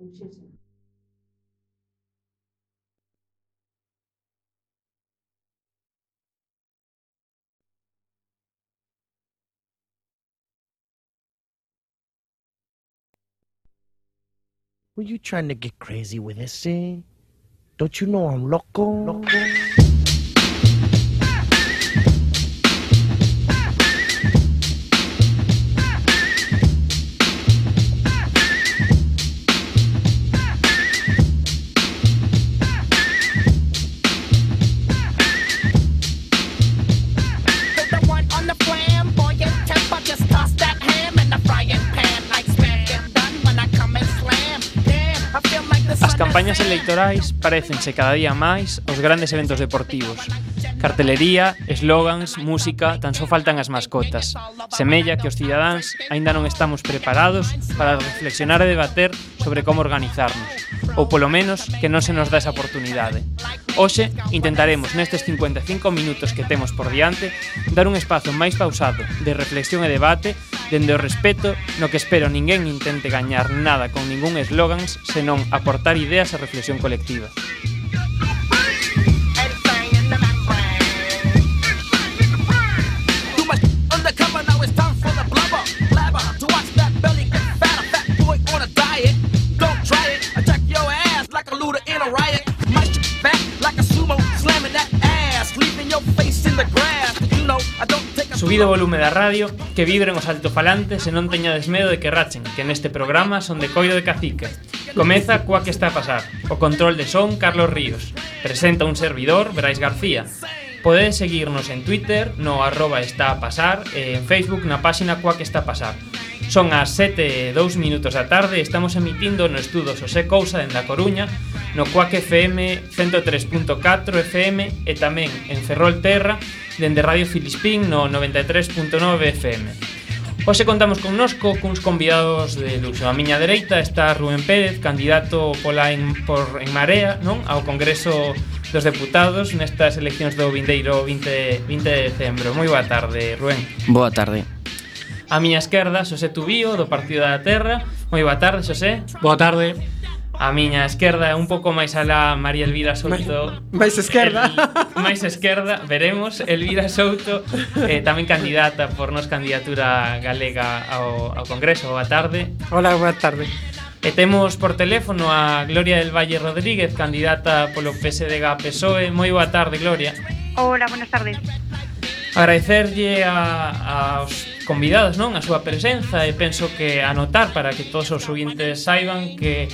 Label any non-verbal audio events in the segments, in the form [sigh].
Muchísimo. Were you trying to get crazy with this, eh? Don't you know I'm loco? Loco. campañas electorais parecense cada día máis os grandes eventos deportivos. Cartelería, eslogans, música, tan só faltan as mascotas. Semella que os cidadáns aínda non estamos preparados para reflexionar e debater sobre como organizarnos, ou polo menos que non se nos dá esa oportunidade. Hoxe intentaremos nestes 55 minutos que temos por diante dar un espazo máis pausado de reflexión e debate dende o respeto no que espero ninguén intente gañar nada con ningún eslogans senón aportar ideas a reflexión colectiva. Subido o volume da radio, que vibren os altofalantes e non teñades medo de que rachen, que neste programa son de coido de cacique. Comeza coa que está a pasar. O control de son Carlos Ríos. Presenta un servidor, Brais García. Podedes seguirnos en Twitter, no arroba está a pasar, e en Facebook na páxina coa que está a pasar. Son as 7 e 2 minutos da tarde e estamos emitindo no estudo Xosé Cousa en da Coruña, no Cuac FM 103.4 FM e tamén en Ferrol Terra dende Radio Filispín no 93.9 FM. Hoxe contamos connosco cuns convidados de luxo. A miña dereita está Rubén Pérez, candidato pola en, por en Marea, non? ao Congreso dos Deputados nestas eleccións do vindeiro 20, 20 de decembro. Moi boa tarde, Rubén. Boa tarde. A miña esquerda, Xosé Tubío, do Partido da Terra. Moi boa tarde, Xosé. Boa tarde. A miña esquerda, un pouco máis alá, María Elvira Souto. Máis esquerda. El, máis esquerda, veremos, Elvira Souto, eh, tamén candidata por nos candidatura galega ao, ao Congreso. Boa tarde. Hola, boa tarde. E temos por teléfono a Gloria del Valle Rodríguez, candidata polo PSDG a PSOE. Moi boa tarde, Gloria. Hola, buenas tardes. Agradecerlle a, aos convidados, non? A súa presenza e penso que anotar para que todos os ouvintes saiban que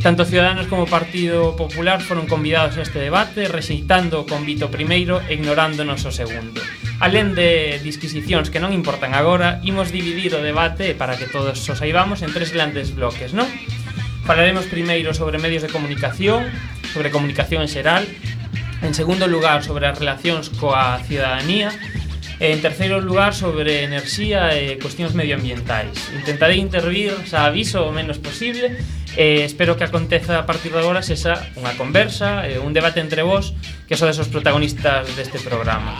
tanto Ciudadanos como Partido Popular foron convidados a este debate rexeitando o convito primeiro e ignorándonos o segundo. Alén de disquisicións que non importan agora, imos dividir o debate para que todos o saibamos en tres grandes bloques, non? Falaremos primeiro sobre medios de comunicación, sobre comunicación en xeral, en segundo lugar sobre as relacións coa ciudadanía, E, en terceiro lugar, sobre enerxía e cuestións medioambientais. Intentarei intervir xa aviso o menos posible e espero que aconteza a partir de agora sexa unha conversa e un debate entre vós que sodes os protagonistas deste programa.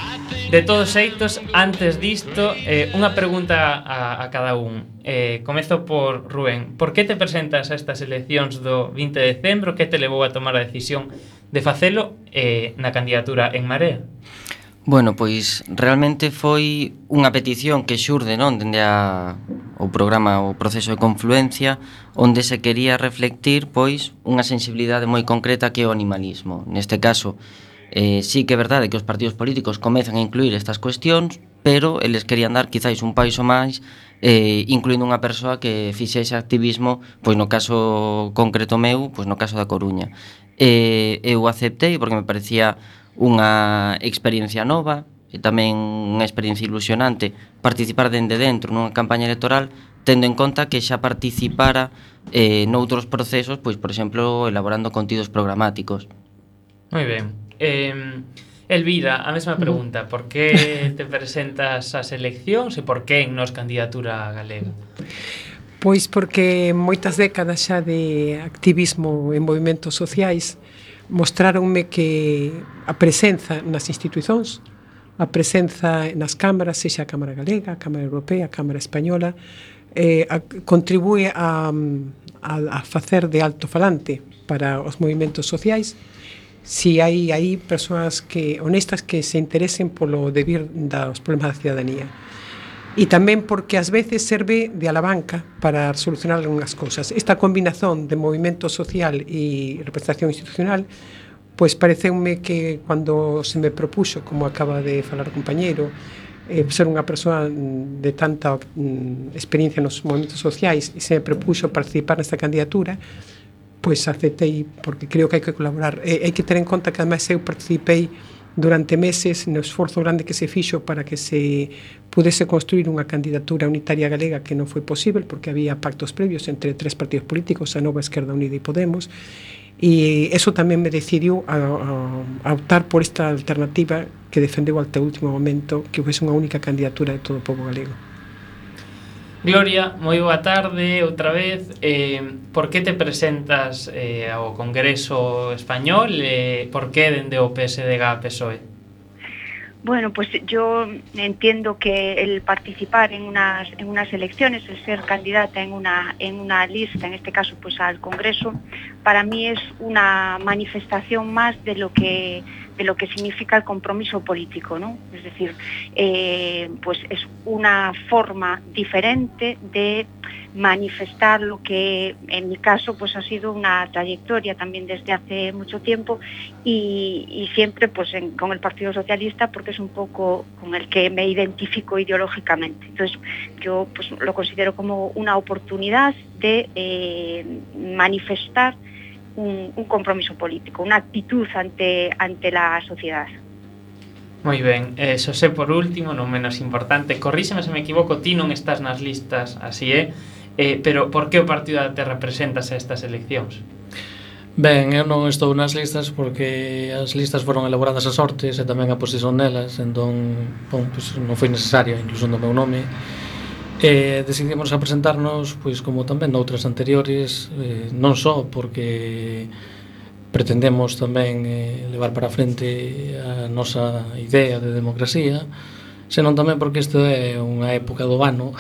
De todos xeitos, antes disto, eh, unha pregunta a, a cada un. Eh, comezo por Rubén. Por que te presentas a estas eleccións do 20 de decembro? Que te levou a tomar a decisión de facelo eh, na candidatura en Marea? Bueno, pois realmente foi unha petición que xurde non dende a, o programa o proceso de confluencia onde se quería reflectir pois unha sensibilidade moi concreta que é o animalismo. Neste caso, eh, sí que é verdade que os partidos políticos comezan a incluir estas cuestións, pero eles querían dar quizáis un país máis eh, incluindo unha persoa que fixese activismo pois no caso concreto meu, pois no caso da Coruña. Eh, eu aceptei porque me parecía unha experiencia nova e tamén unha experiencia ilusionante participar dende dentro nunha campaña electoral tendo en conta que xa participara eh, noutros procesos, pois por exemplo, elaborando contidos programáticos. Moi ben. Eh, Elvira, a mesma pregunta, por que te presentas ás eleccións e por que en nos candidatura galega? Pois porque moitas décadas xa de activismo en movimentos sociais mostráronme que a presenza nas institucións, a presenza nas cámaras, sexa a Cámara Galega, a Cámara Europea, a Cámara Española, eh, a, contribúe a, a, a facer de alto falante para os movimentos sociais, si hai aí persoas que honestas que se interesen polo debir dos problemas da cidadanía e tamén porque ás veces serve de alabanca para solucionar algunhas cousas. Esta combinación de movimento social e representación institucional pois pareceume que cando se me propuxo, como acaba de falar o compañeiro, eh, ser unha persoa de tanta mm, experiencia nos movimentos sociais e se me propuxo participar nesta candidatura, pois aceptei porque creo que hai que colaborar. E, hai que ter en conta que ademais eu participei durante meses no esforzo grande que se fixo para que se pudese construir unha candidatura unitaria galega que non foi posible porque había pactos previos entre tres partidos políticos, a Nova Esquerda Unida e Podemos, e eso tamén me decidiu a, a, a optar por esta alternativa que defendeu até o último momento que houvese unha única candidatura de todo o povo galego. Gloria, moi boa tarde outra vez. Eh, por que te presentas eh, ao Congreso Español? Eh, por que dende o PSDG a PSOE? Bueno, pues yo entiendo que el participar en unas, en unas elecciones, el ser candidata en una, en una lista, en este caso pues al Congreso, para mí es una manifestación más de lo que de lo que significa el compromiso político, ¿no? Es decir, eh, pues es una forma diferente de manifestar lo que en mi caso pues ha sido una trayectoria también desde hace mucho tiempo y, siempre pues con el Partido Socialista porque es un poco con el que me identifico ideológicamente. Entonces yo pues lo considero como una oportunidad de eh, manifestar un, un compromiso político, unha actitud ante, ante la sociedade. Moi ben, eh, Xosé, por último, non menos importante, corríxeme se me equivoco, ti non estás nas listas, así é, eh, pero por que o partido te representas a estas eleccións? Ben, eu non estou nas listas porque as listas foron elaboradas a sortes e tamén a posición nelas, entón, bon, pues, non foi necesario incluso no meu nome, Eh, decidimos a presentarnos, pois como tamén noutras anteriores, eh, non só porque pretendemos tamén eh, levar para frente a nosa idea de democracia, senón tamén porque isto é unha época do ano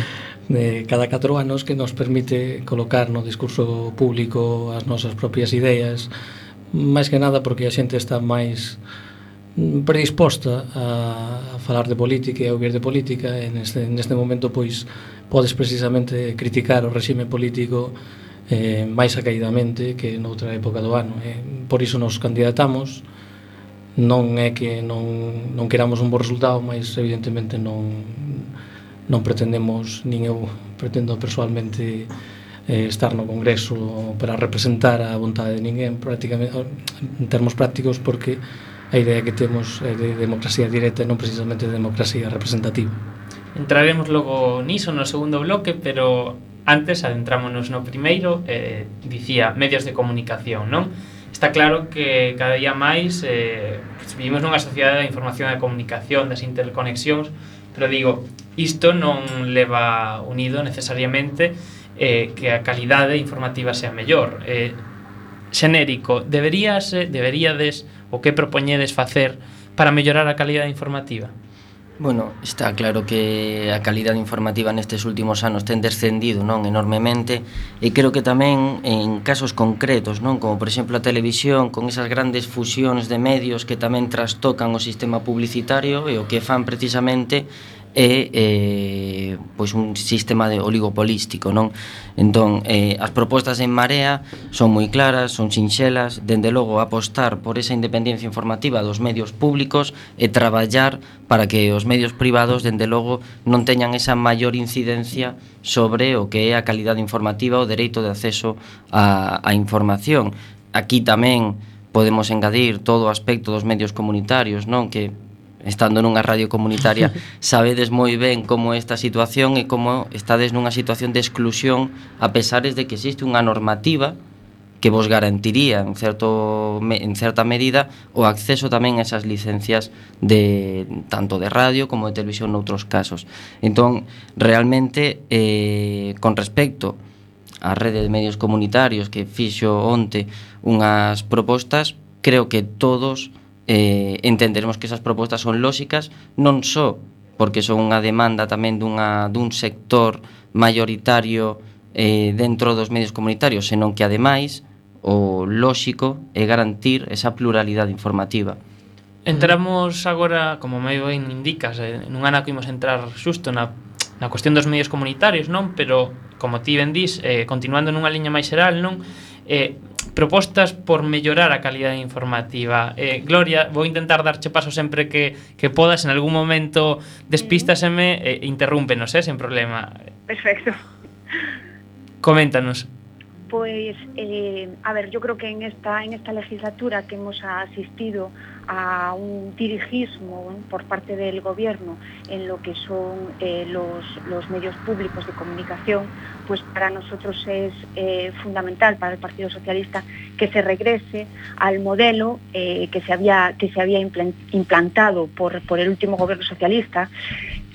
[laughs] de cada 4 anos que nos permite colocar no discurso público as nosas propias ideas, máis que nada porque a xente está máis predisposta a, a falar de política e a ouvir de política e neste, neste momento pois podes precisamente criticar o regime político eh, máis acaidamente que noutra época do ano eh. por iso nos candidatamos non é que non, non queramos un bo resultado mas evidentemente non non pretendemos nin eu pretendo personalmente eh, estar no Congreso para representar a vontade de ninguén prácticamente en termos prácticos porque a idea que temos é de democracia directa e non precisamente de democracia representativa. Entraremos logo niso no segundo bloque, pero antes adentrámonos no primeiro, eh, dicía, medios de comunicación, non? Está claro que cada día máis eh, vivimos nunha sociedade da información e da comunicación, das interconexións, pero digo, isto non leva unido necesariamente eh, que a calidade informativa sea mellor. Eh, xenérico, deberíase, deberíades o que propoñedes facer para mellorar a calidade informativa? Bueno, está claro que a calidade informativa nestes últimos anos ten descendido non enormemente e creo que tamén en casos concretos, non como por exemplo a televisión, con esas grandes fusións de medios que tamén trastocan o sistema publicitario e o que fan precisamente é eh, pois un sistema de oligopolístico, non? Entón, eh, as propostas en Marea son moi claras, son sinxelas, dende logo apostar por esa independencia informativa dos medios públicos e traballar para que os medios privados, dende logo, non teñan esa maior incidencia sobre o que é a calidade informativa, o dereito de acceso a, a información. Aquí tamén podemos engadir todo o aspecto dos medios comunitarios, non? Que estando nunha radio comunitaria, [laughs] sabedes moi ben como esta situación e como estades nunha situación de exclusión a pesares de que existe unha normativa que vos garantiría en, certo, en certa medida o acceso tamén a esas licencias de tanto de radio como de televisión noutros casos. Entón, realmente, eh, con respecto á rede de medios comunitarios que fixo onte unhas propostas, creo que todos eh, entenderemos que esas propostas son lóxicas non só porque son unha demanda tamén dunha, dun sector maioritario eh, dentro dos medios comunitarios, senón que ademais o lóxico é garantir esa pluralidade informativa. Entramos agora, como me ben indicas, eh, nun ano que imos entrar xusto na, na cuestión dos medios comunitarios, non? Pero, como ti ben dís, eh, continuando nunha liña máis xeral, non? Eh, propostas por mellorar a calidade informativa. Eh, Gloria, vou intentar darche paso sempre que, que podas, en algún momento despístaseme, eh, interrúmpenos, eh, sen problema. Perfecto. Coméntanos. Pues, eh, a ver, yo creo que en esta, en esta legislatura que hemos asistido a un dirigismo por parte del gobierno en lo que son eh, los, los, medios públicos de comunicación, pues para nosotros es eh, fundamental, para el Partido Socialista, que se regrese al modelo que, se había, que se había implantado por, por el último gobierno socialista,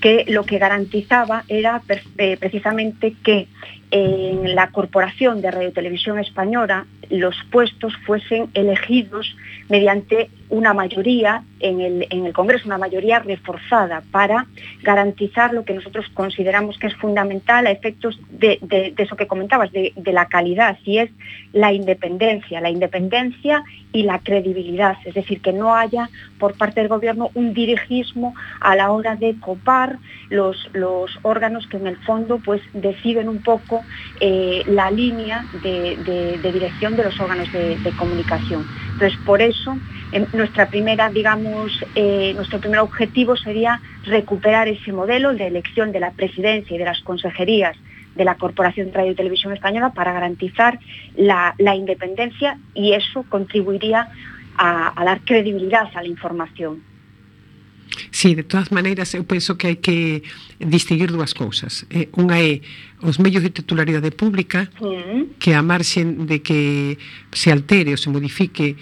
que lo que garantizaba era eh, precisamente que en la Corporación de Radio Televisión Española los puestos fuesen elegidos mediante una mayoría en el, en el, Congreso, una mayoría reforzada para garantizar lo que nosotros consideramos que es fundamental a efectos de, de, eso que comentabas, de, de, la calidad, y es la independencia, la independencia y la credibilidad, es decir, que no haya por parte del Gobierno un dirigismo a la hora de copar los, los órganos que en el fondo pues deciden un poco eh, la línea de, dirección de los órganos de, comunicación. Entonces, por eso, en nuestra primera, digamos, eh, nuestro primer objetivo sería recuperar ese modelo de elección de la presidencia y de las consejerías de la Corporación de Radio y Televisión Española para garantizar la, independencia y eso contribuiría a dar credibilidad a la información. Sí, de todas maneiras, eu penso que hai que distinguir dúas cousas. Eh, unha é os medios de titularidade pública, mm. que a marxen de que se altere ou se modifique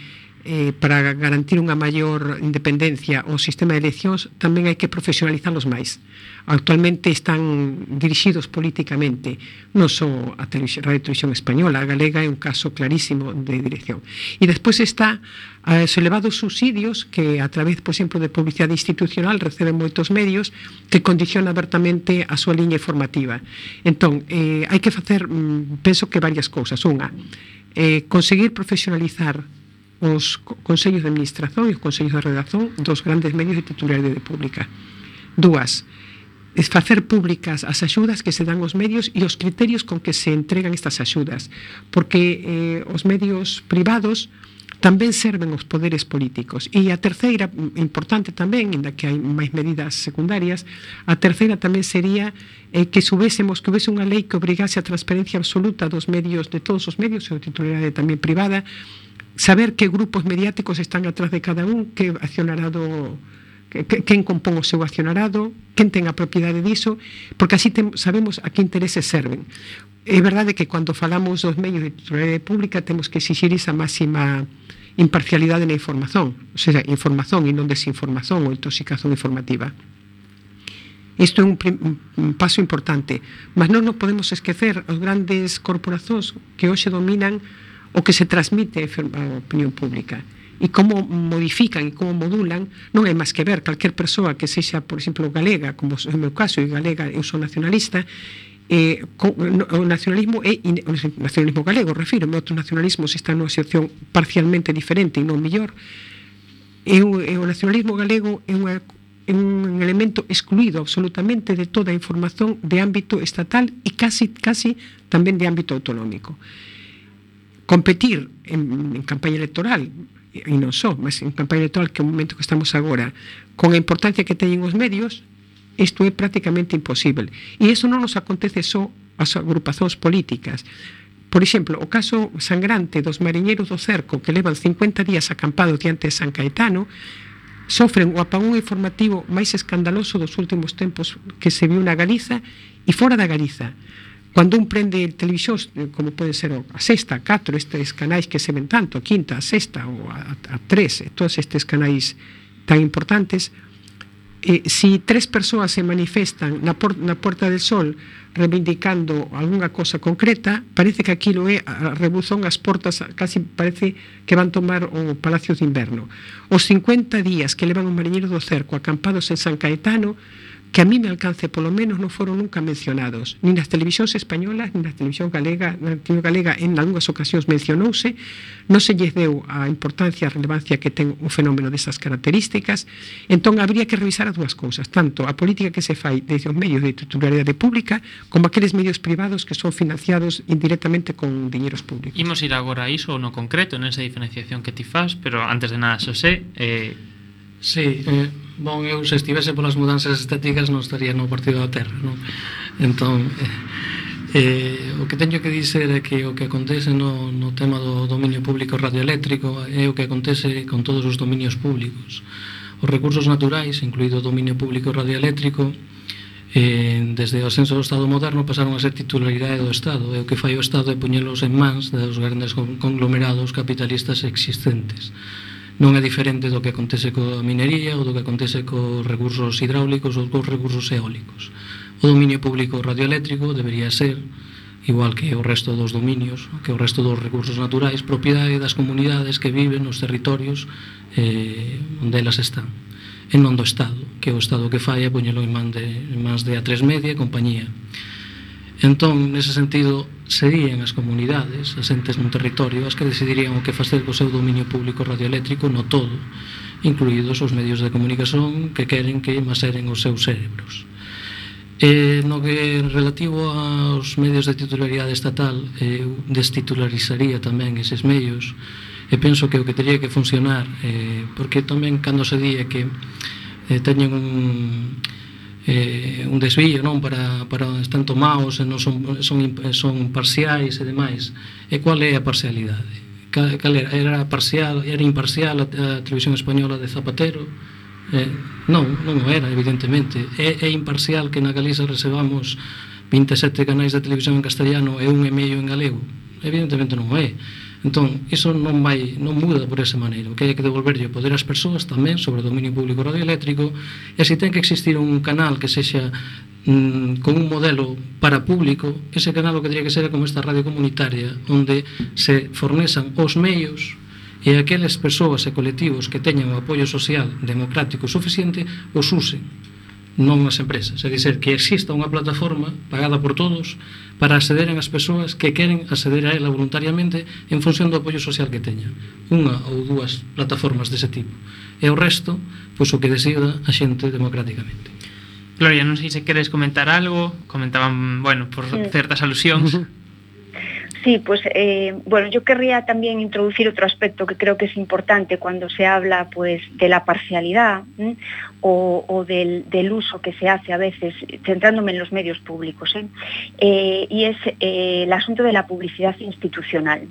eh, para garantir unha maior independencia ao sistema de eleccións tamén hai que profesionalizalos máis. Actualmente están dirixidos políticamente non só a televisión, Radio Televisión Española a Galega é un caso clarísimo de dirección. E despois está eh, os elevados subsidios que a través, por exemplo, de publicidade institucional receben moitos medios que condiciona abertamente a súa liña informativa. entón, eh, hai que facer mm, penso que varias cousas. Unha eh, conseguir profesionalizar os consellos de administración e os consellos de redacción dos grandes medios de titularidade pública. Dúas, facer públicas as axudas que se dan aos medios e os criterios con que se entregan estas axudas, porque eh, os medios privados tamén serven os poderes políticos. E a terceira, importante tamén, inda que hai máis medidas secundarias, a terceira tamén sería eh, que subésemos, que houvese unha lei que obrigase a transparencia absoluta dos medios, de todos os medios, e a titularidade tamén privada, saber que grupos mediáticos están atrás de cada un, que accionarado que, quen compón o seu accionarado, quen ten a propiedade diso, porque así tem, sabemos a que intereses serven. É verdade que cando falamos dos medios de titularidade pública temos que exigir esa máxima imparcialidade na información, ou seja, información e non desinformación ou intoxicación informativa. Isto é un, un paso importante, mas non nos podemos esquecer os grandes corporacións que hoxe dominan o que se transmite a opinión pública e como modifican e como modulan non hai máis que ver calquer persoa que sexa, por exemplo, galega, como é o meu caso, e galega, eu sou nacionalista, eh, o nacionalismo é o nacionalismo galego, refiro, outros nacionalismos están nunha situación parcialmente diferente e non mellor. E o, e o nacionalismo galego é unha é un elemento excluído absolutamente de toda a información de ámbito estatal e casi casi tamén de ámbito autonómico competir en, en campaña electoral e non só, mas en campaña electoral que é o momento que estamos agora con a importancia que teñen os medios isto é prácticamente imposible e iso non nos acontece só as agrupazóns políticas Por exemplo, o caso sangrante dos mariñeiros do cerco que levan 50 días acampado diante de San Caetano sofren o apagón informativo máis escandaloso dos últimos tempos que se viu na Galiza e fora da Galiza. Cando un prende televisións, eh, como pode ser a sexta, a catro, estes canais que se ven tanto, a quinta, a sexta ou a, a tres, eh, todos estes canais tan importantes, eh, si tres persoas se manifestan na, por, na Porta del Sol reivindicando algunha cosa concreta, parece que aquilo é a rebuzón as portas, casi parece que van tomar o Palacio de Inverno. Os 50 días que levan o mariñeiro do cerco acampados en San Caetano, que a mí me alcance polo menos non foron nunca mencionados. Nin nas televisións españolas, nin na televisión galega na televisión galega en algunhas ocasións mencionouse, non se lles deu a importancia, a relevancia que ten un fenómeno desas características. Entón habría que revisar as dúas cousas tanto a política que se fai desde os medios de titularidade pública como aqueles medios privados que son financiados indirectamente con diñeros públicos. Imos ir agora a iso no concreto, nesa diferenciación que ti faz, pero antes de nada, Xosé eh... Sí, eh, Bon, eu se estivese polas mudanzas estéticas non estaría no Partido da Terra, non? Entón, eh, eh, o que teño que dizer é que o que acontece no, no tema do dominio público radioeléctrico é o que acontece con todos os dominios públicos. Os recursos naturais, incluído o dominio público radioeléctrico, eh, desde o ascenso do Estado moderno pasaron a ser titularidade do Estado e o que fai o Estado é poñelos en mans dos grandes conglomerados capitalistas existentes non é diferente do que acontece coa minería ou do que acontece cos recursos hidráulicos ou cos recursos eólicos. O dominio público radioeléctrico debería ser igual que o resto dos dominios, que o resto dos recursos naturais, propiedade das comunidades que viven nos territorios eh, onde elas están, e non do Estado, que o Estado que fai é poñelo en, man de, en mans de A3 Media e compañía. Entón, nese sentido, serían as comunidades, as entes nun territorio, as que decidirían o que facer co seu dominio público radioeléctrico no todo, incluídos os medios de comunicación que queren que maseren os seus cérebros. E no que relativo aos medios de titularidade estatal, eu destitularizaría tamén eses medios, e penso que o que teria que funcionar, eh, porque tamén cando se día que eh, teñen un eh, un desvío non para, para están tomados e non son, son, son parciais e demais. E cual é a parcialidade? Cal, cal era, era parcial era imparcial a, a televisión española de Zapatero? Eh, non, non era evidentemente. É, é imparcial que na Galiza recebamos 27 canais de televisión en castellano e un e medio en galego? Evidentemente non é. Entón, iso non vai non muda por esa maneira. O que hai que devolverlle o poder ás persoas tamén sobre o dominio público radioeléctrico e se ten que existir un canal que sexa mm, con un modelo para público, ese canal o que teria que ser como esta radio comunitaria onde se fornesan os meios e aquelas persoas e colectivos que teñan o apoio social democrático suficiente os usen non as empresas. É dizer, que exista unha plataforma pagada por todos para accederen as persoas que queren acceder a ela voluntariamente en función do apoio social que teña. Unha ou dúas plataformas dese tipo. E o resto, pois o que decida a xente democráticamente. Gloria, non sei se queres comentar algo, comentaban, bueno, por sí. certas alusións. [laughs] Sí, pues eh, bueno, yo querría también introducir otro aspecto que creo que es importante cuando se habla pues de la parcialidad o, del, uso que se hace a veces, centrándome en los medios públicos, ¿eh? Eh, y es el asunto de la publicidad institucional.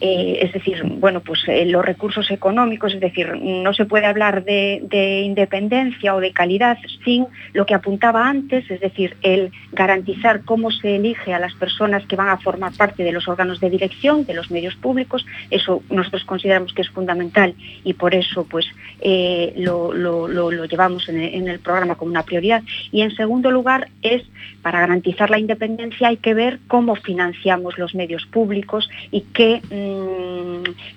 Es decir, bueno, pues los recursos económicos, es decir, no se puede hablar de, de, independencia o de calidad sin lo que apuntaba antes, es decir, el garantizar cómo se elige a las personas que van a formar parte de los órganos de dirección de los medios públicos, eso nosotros consideramos que es fundamental y por eso pues eh, lo, lo, lo, llevamos en el programa como una prioridad. Y en segundo lugar es, para garantizar la independencia hay que ver cómo financiamos los medios públicos y qué mm,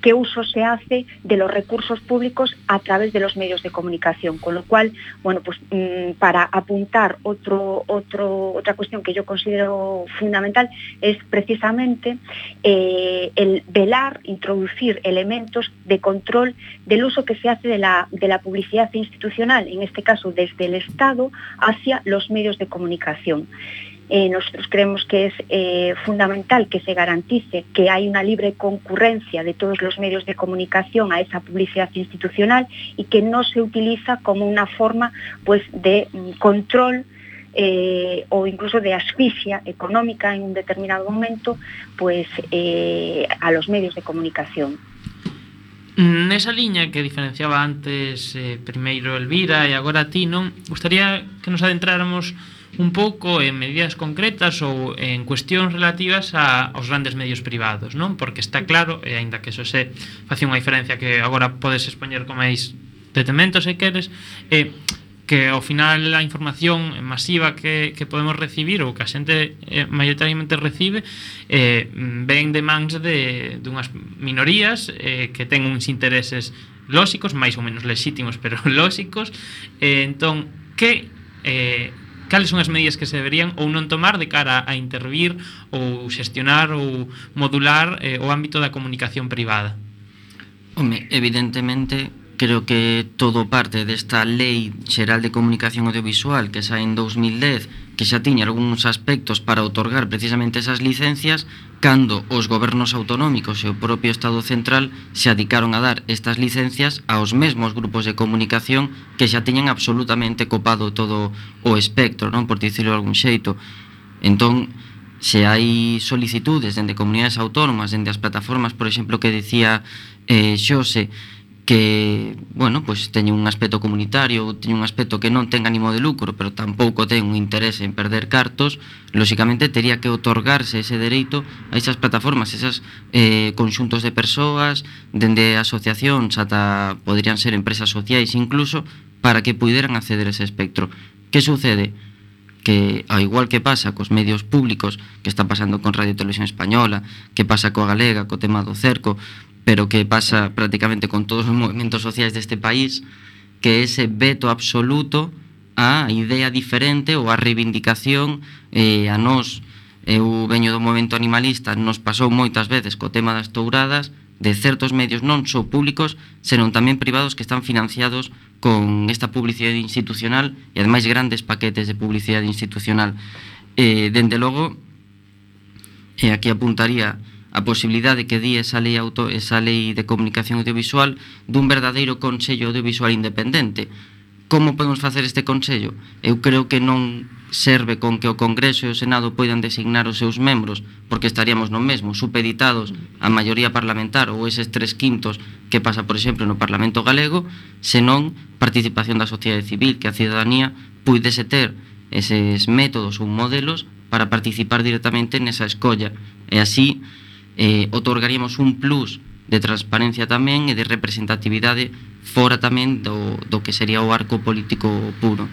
qué uso se hace de los recursos públicos a través de los medios de comunicación. Con lo cual, bueno, pues mm, para apuntar otro, otro, otra cuestión que yo considero fundamental es precisamente eh, el velar, introducir elementos de control del uso que se hace de la, de la publicidad institucional, en este caso desde el Estado hacia los medios de comunicación. eh, nosotros creemos que es eh, fundamental que se garantice que hay una libre concurrencia de todos los medios de comunicación a esa publicidad institucional y que no se utiliza como una forma pues, de mm, control eh, o incluso de asfixia económica en un determinado momento pues, eh, a los medios de comunicación. Mm, Nesa liña que diferenciaba antes eh, primeiro Elvira e agora ti, non? Gustaría que nos adentráramos un pouco en medidas concretas ou en cuestións relativas a, aos grandes medios privados, non? Porque está claro, e aínda que eso se facía unha diferencia que agora podes expoñer con máis detemento se queres, eh, que ao final a información masiva que, que podemos recibir ou que a xente eh, maioritariamente recibe eh, ven de mans de, dunhas minorías eh, que ten uns intereses lóxicos, máis ou menos lexítimos, [laughs] pero lóxicos. Eh, entón, que eh, cales son as medidas que se deberían ou non tomar de cara a intervir ou xestionar ou modular eh, o ámbito da comunicación privada? Home, evidentemente creo que todo parte desta Lei Xeral de Comunicación Audiovisual que xa en 2010 que xa tiña algúns aspectos para otorgar precisamente esas licencias cando os gobernos autonómicos e o propio Estado Central se adicaron a dar estas licencias aos mesmos grupos de comunicación que xa tiñan absolutamente copado todo o espectro, non por dicirlo de algún xeito. Entón, se hai solicitudes dende comunidades autónomas, dende as plataformas, por exemplo, que decía eh, Xose, que, bueno, pois teñe un aspecto comunitario, teñe un aspecto que non ten ánimo de lucro, pero tampouco ten un interese en perder cartos, lóxicamente tería que otorgarse ese dereito a esas plataformas, esas eh, conxuntos de persoas, dende asociacións ata poderían ser empresas sociais incluso, para que puderan acceder a ese espectro. Que sucede? que ao igual que pasa cos medios públicos, que está pasando con Radio Televisión Española, que pasa coa Galega, co tema do cerco, pero que pasa prácticamente con todos os movimentos sociais deste país, que ese veto absoluto a idea diferente ou a reivindicación eh, a nós. Eu veño do movimento animalista nos pasou moitas veces co tema das touradas de certos medios non só públicos senón tamén privados que están financiados con esta publicidade institucional e ademais grandes paquetes de publicidade institucional. Eh, dende logo, e eh, aquí apuntaría a posibilidade que di esa lei, auto, esa lei de comunicación audiovisual dun verdadeiro Consello Audiovisual Independente, como podemos facer este Consello? Eu creo que non serve con que o Congreso e o Senado poidan designar os seus membros, porque estaríamos no mesmo, supeditados a maioría parlamentar ou eses tres quintos que pasa, por exemplo, no Parlamento Galego, senón participación da sociedade civil, que a ciudadanía puidese ter eses métodos ou modelos para participar directamente nesa escolla. E así eh, otorgaríamos un plus de transparencia tamén e de representatividade fora tamén do, do que sería o arco político puro.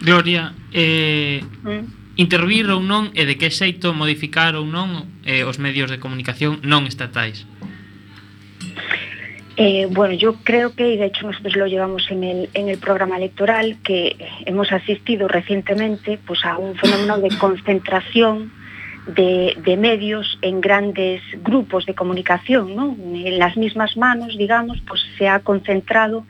Gloria, eh, mm. intervir ou non e de que xeito modificar ou non eh, os medios de comunicación non estatais? Eh, bueno, yo creo que, y de hecho nosotros lo llevamos en el, en el programa electoral, que hemos asistido recientemente pues, a un fenómeno de concentración de, medios en grandes grupos de comunicación, ¿no? En las mismas manos, digamos, pues se ha concentrado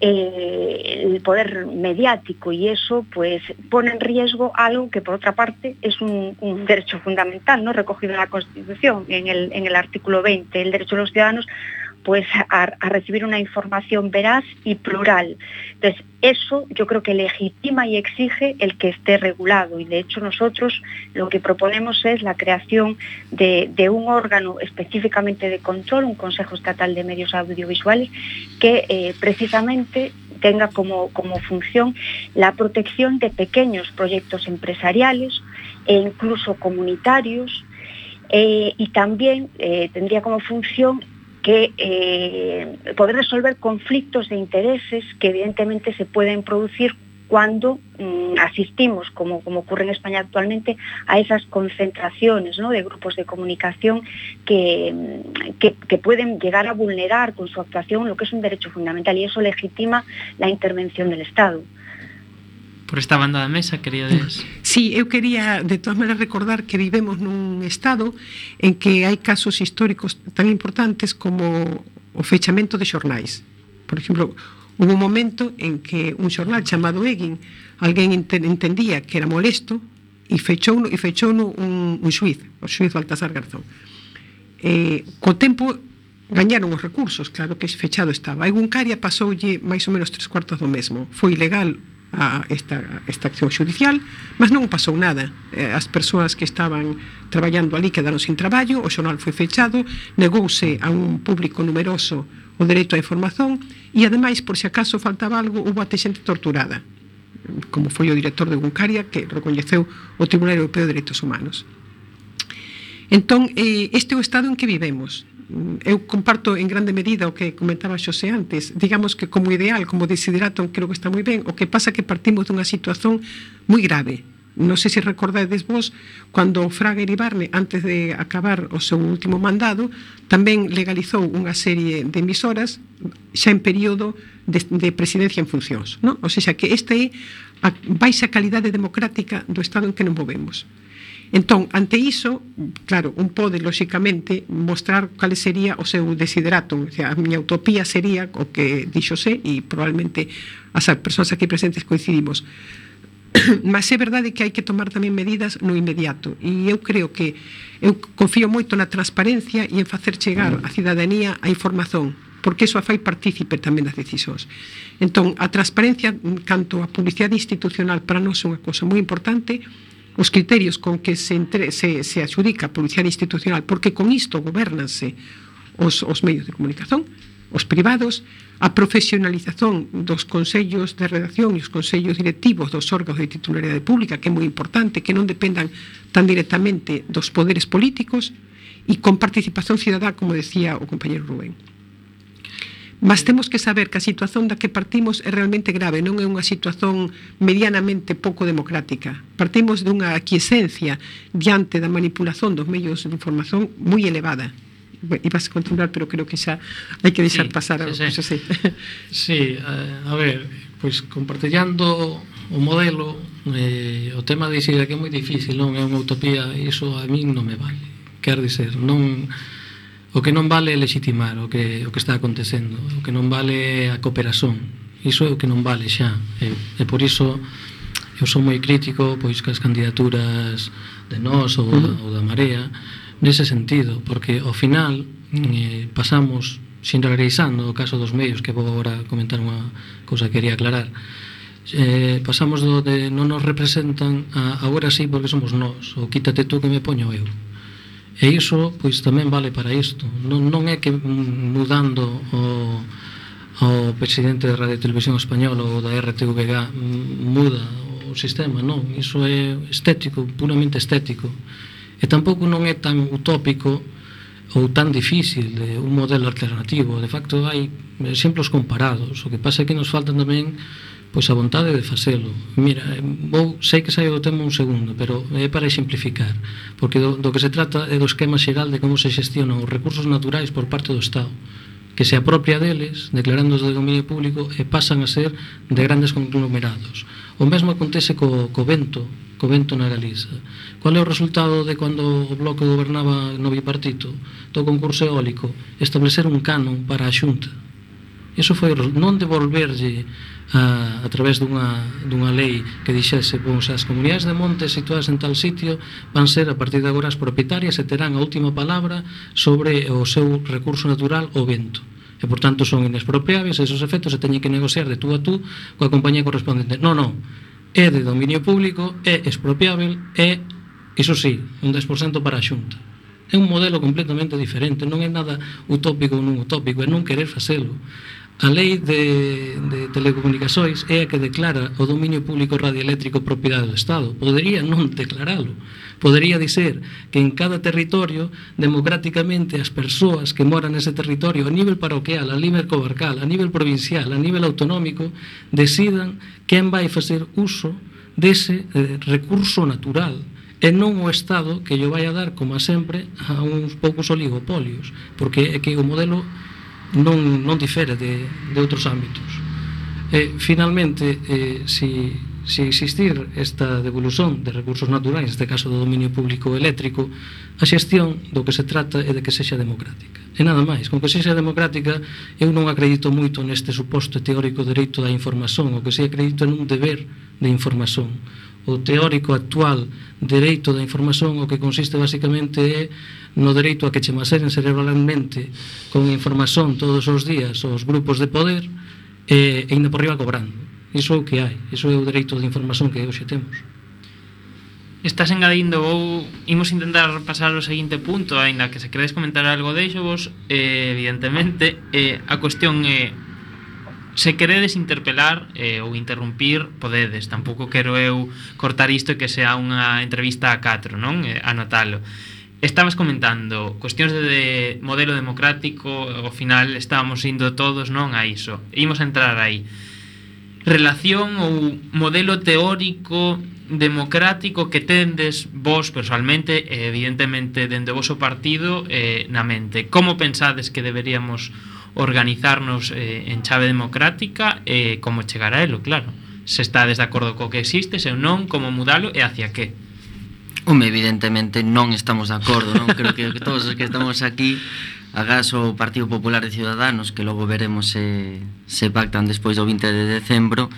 eh, el poder mediático y eso pues pone en riesgo algo que por otra parte es un, un derecho fundamental, ¿no? Recogido en la Constitución, en el, en el artículo 20, el derecho de los ciudadanos pues a, recibir una información veraz y plural. Entonces, eso yo creo que legitima y exige el que esté regulado y de hecho nosotros lo que proponemos es la creación de, un órgano específicamente de control, un Consejo Estatal de Medios Audiovisuales, que eh, precisamente tenga como, como función la protección de pequeños proyectos empresariales e incluso comunitarios, eh, y también eh, tendría como función que eh, poder resolver conflictos de intereses que evidentemente se pueden producir cuando mm, asistimos, como, como ocurre en España actualmente, a esas concentraciones ¿no? de grupos de comunicación que, mm, que, que, pueden llegar a vulnerar con su actuación lo que es un derecho fundamental y eso legitima la intervención del Estado. por esta banda da mesa, queríades... Sí, eu quería, de todas maneras recordar que vivemos nun estado en que hai casos históricos tan importantes como o fechamento de xornais. Por exemplo, hubo un momento en que un xornal chamado Egin, alguén entendía que era molesto e fechou, e fechou un, un xuiz, o xuiz Baltasar Garzón. Eh, co tempo gañaron os recursos, claro que fechado estaba. E Guncaria pasoulle máis ou menos tres cuartos do mesmo. Foi ilegal a esta, esta acción judicial, mas non pasou nada. Eh, as persoas que estaban traballando ali quedaron sin traballo, o xornal foi fechado, negouse a un público numeroso o dereito á información e, ademais, por se acaso faltaba algo, houve até xente torturada como foi o director de Guncaria que recoñeceu o Tribunal Europeo de Dereitos Humanos. Entón, eh, este é o estado en que vivemos eu comparto en grande medida o que comentaba Xosé antes. Digamos que como ideal, como desiderato creo que está moi ben, o que pasa que partimos dunha situación moi grave. Non sei se recordades vos cando Fraga Iribarne antes de acabar o seu último mandado tamén legalizou unha serie de emisoras xa en período de, de presidencia en funcións non? O sea que esta é a baixa calidade democrática do Estado en que nos movemos. Entón, ante iso, claro, un pode, lóxicamente, mostrar cal sería o seu desideratum. O sea, a miña utopía sería o que dixo sé, e probablemente as persoas aquí presentes coincidimos. [clears throat] Mas é verdade que hai que tomar tamén medidas no inmediato. E eu creo que eu confío moito na transparencia e en facer chegar a cidadanía a información porque iso a fai partícipe tamén das decisións. Entón, a transparencia canto a publicidade institucional para nós é unha cosa moi importante, os criterios con que se, entre, se, se adjudica a publicidade institucional, porque con isto gobernanse os, os medios de comunicación, os privados, a profesionalización dos consellos de redacción e os consellos directivos dos órganos de titularidade pública, que é moi importante, que non dependan tan directamente dos poderes políticos, e con participación cidadá, como decía o compañero Rubén. Mas temos que saber que a situación da que partimos é realmente grave, non é unha situación medianamente pouco democrática. Partimos dunha aquiescencia diante da manipulación dos medios de información moi elevada ibas a continuar, pero creo que xa hai que deixar sí, pasar algo, sí, sí. [laughs] sí. sí, a ver, pois pues, o modelo eh, o tema de Isila que é moi difícil non é unha utopía, iso a min non me vale quer dizer, non O que non vale é legitimar o que, o que está acontecendo, o que non vale é a cooperación. Iso é o que non vale xa. E, e por iso eu sou moi crítico pois que as candidaturas de nós ou, da, ou da Marea nese sentido, porque ao final eh, pasamos generalizando o caso dos medios que vou agora comentar unha cousa que quería aclarar eh, pasamos do de non nos representan a agora sí porque somos nós ou quítate tú que me poño eu E iso pois tamén vale para isto. Non, non é que mudando o, o presidente da Radio Televisión Española ou da RTVG muda o sistema, non. Iso é estético, puramente estético. E tampouco non é tan utópico ou tan difícil de un modelo alternativo. De facto, hai exemplos comparados. O que pasa é que nos faltan tamén pois a vontade de facelo. Mira, eh, vou, sei que saio do tema un segundo, pero é para exemplificar, porque do, do que se trata é do esquema xeral de como se xestionan os recursos naturais por parte do Estado, que se apropia deles, declarándos de dominio público, e pasan a ser de grandes conglomerados. O mesmo acontece co, co vento, co vento na Galiza. Cual é o resultado de cando o Bloco gobernaba no bipartito do concurso eólico? Establecer un canon para a xunta. Eso foi non devolverlle a, a través dunha, dunha lei que dixese pois, as comunidades de montes situadas en tal sitio van ser a partir de agora as propietarias e terán a última palabra sobre o seu recurso natural o vento e por tanto son inexpropiables esos efectos se teñen que negociar de tú a tú coa compañía correspondente. Non, non, é de dominio público é expropiável é, iso sí, un 10% para a xunta. É un modelo completamente diferente non é nada utópico ou non utópico é non querer facelo. A lei de, de telecomunicações é a que declara o dominio público radioeléctrico propiedade do Estado. Podería non declaralo. Podería dizer que en cada territorio, democráticamente, as persoas que moran nese territorio, a nivel paroquial, a nivel comarcal, a nivel provincial, a nivel autonómico, decidan quen vai facer uso dese eh, recurso natural e non o Estado que lle vai a dar, como a sempre, a uns poucos oligopolios, porque é que o modelo non, non difere de, de outros ámbitos. E, finalmente, eh, si, se si existir esta devolución de recursos naturais, neste caso do dominio público eléctrico, a xestión do que se trata é de que sexa democrática. E nada máis, con que sexa democrática, eu non acredito moito neste suposto teórico dereito da información, o que se acredito en un deber de información o teórico actual dereito da información o que consiste basicamente é no dereito a que che maseren cerebralmente con información todos os días os grupos de poder e, e ainda por riba cobrando. Iso é o que hai, iso é o dereito de información que hoxe temos. Estás engadindo ou imos intentar pasar ao seguinte punto, aínda que se queredes comentar algo deixo vos, eh, evidentemente, eh, a cuestión é eh, se queredes interpelar eh, ou interrumpir, podedes. Tampouco quero eu cortar isto e que sea unha entrevista a catro, non? Eh, anotalo. Estabas comentando cuestións de, de modelo democrático, ao final estábamos indo todos non a iso. Imos a entrar aí. Relación ou modelo teórico democrático que tendes vos personalmente, evidentemente dende o voso partido, eh, na mente. Como pensades que deberíamos organizarnos eh, en chave democrática e eh, como chegar a elo, claro. Se estades de acordo co que existe, se non, como mudalo e hacia que. Home, evidentemente non estamos de acordo, non? Creo que [laughs] todos os que estamos aquí agás o Partido Popular de Ciudadanos que logo veremos se, se pactan despois do 20 de decembro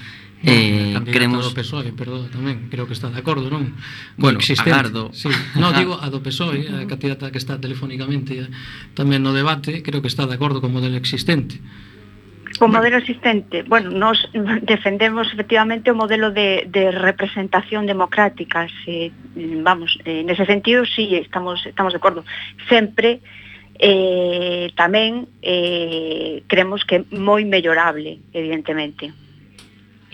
Eh, cremos... do PSOE, perdón, tamén, creo que está de acordo, non? Bueno, existente. agardo. Sí. No, digo a do PSOE, a candidata que está telefónicamente tamén no debate, creo que está de acordo con o modelo existente. O modelo existente, bueno, nos defendemos efectivamente o modelo de, de representación democrática, se, vamos, en ese sentido sí, estamos, estamos de acordo. Sempre eh, tamén eh, creemos que é moi mellorable, evidentemente.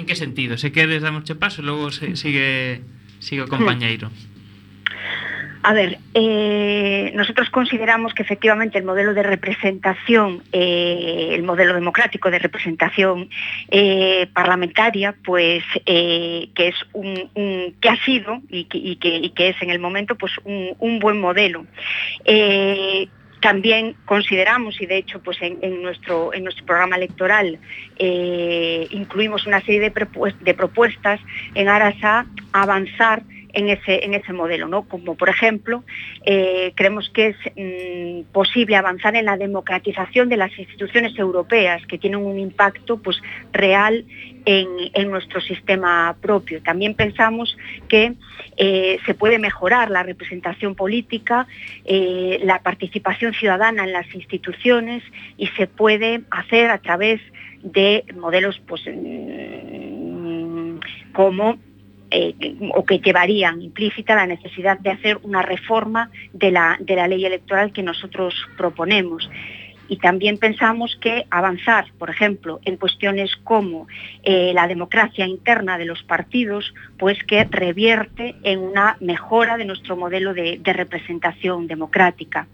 En que sentido? Se queres damosche paso, logo se, sigue sigue o compañeiro. A ver, eh, nosotros consideramos que efectivamente el modelo de representación, eh, el modelo democrático de representación eh, parlamentaria, pues que es un, que ha sido y que, que- es en el momento pues un buen modelo. También consideramos y de hecho pues en, nuestro en nuestro programa electoral eh, incluimos una serie de propuestas en aras a avanzar en ese, en ese modelo, ¿no? Como por ejemplo, eh, creemos que es mm, posible avanzar en la democratización de las instituciones europeas que tienen un impacto pues, real en, en nuestro sistema propio. También pensamos que eh, se puede mejorar la representación política, eh, la participación ciudadana en las instituciones y se puede hacer a través de modelos pues, mm, como eh, o que llevarían implícita la necesidad de hacer una reforma de la, de la ley electoral que nosotros proponemos. Y también pensamos que avanzar, por ejemplo, en cuestiones como eh, la democracia interna de los partidos, pues que revierte en una mejora de nuestro modelo de, de representación democrática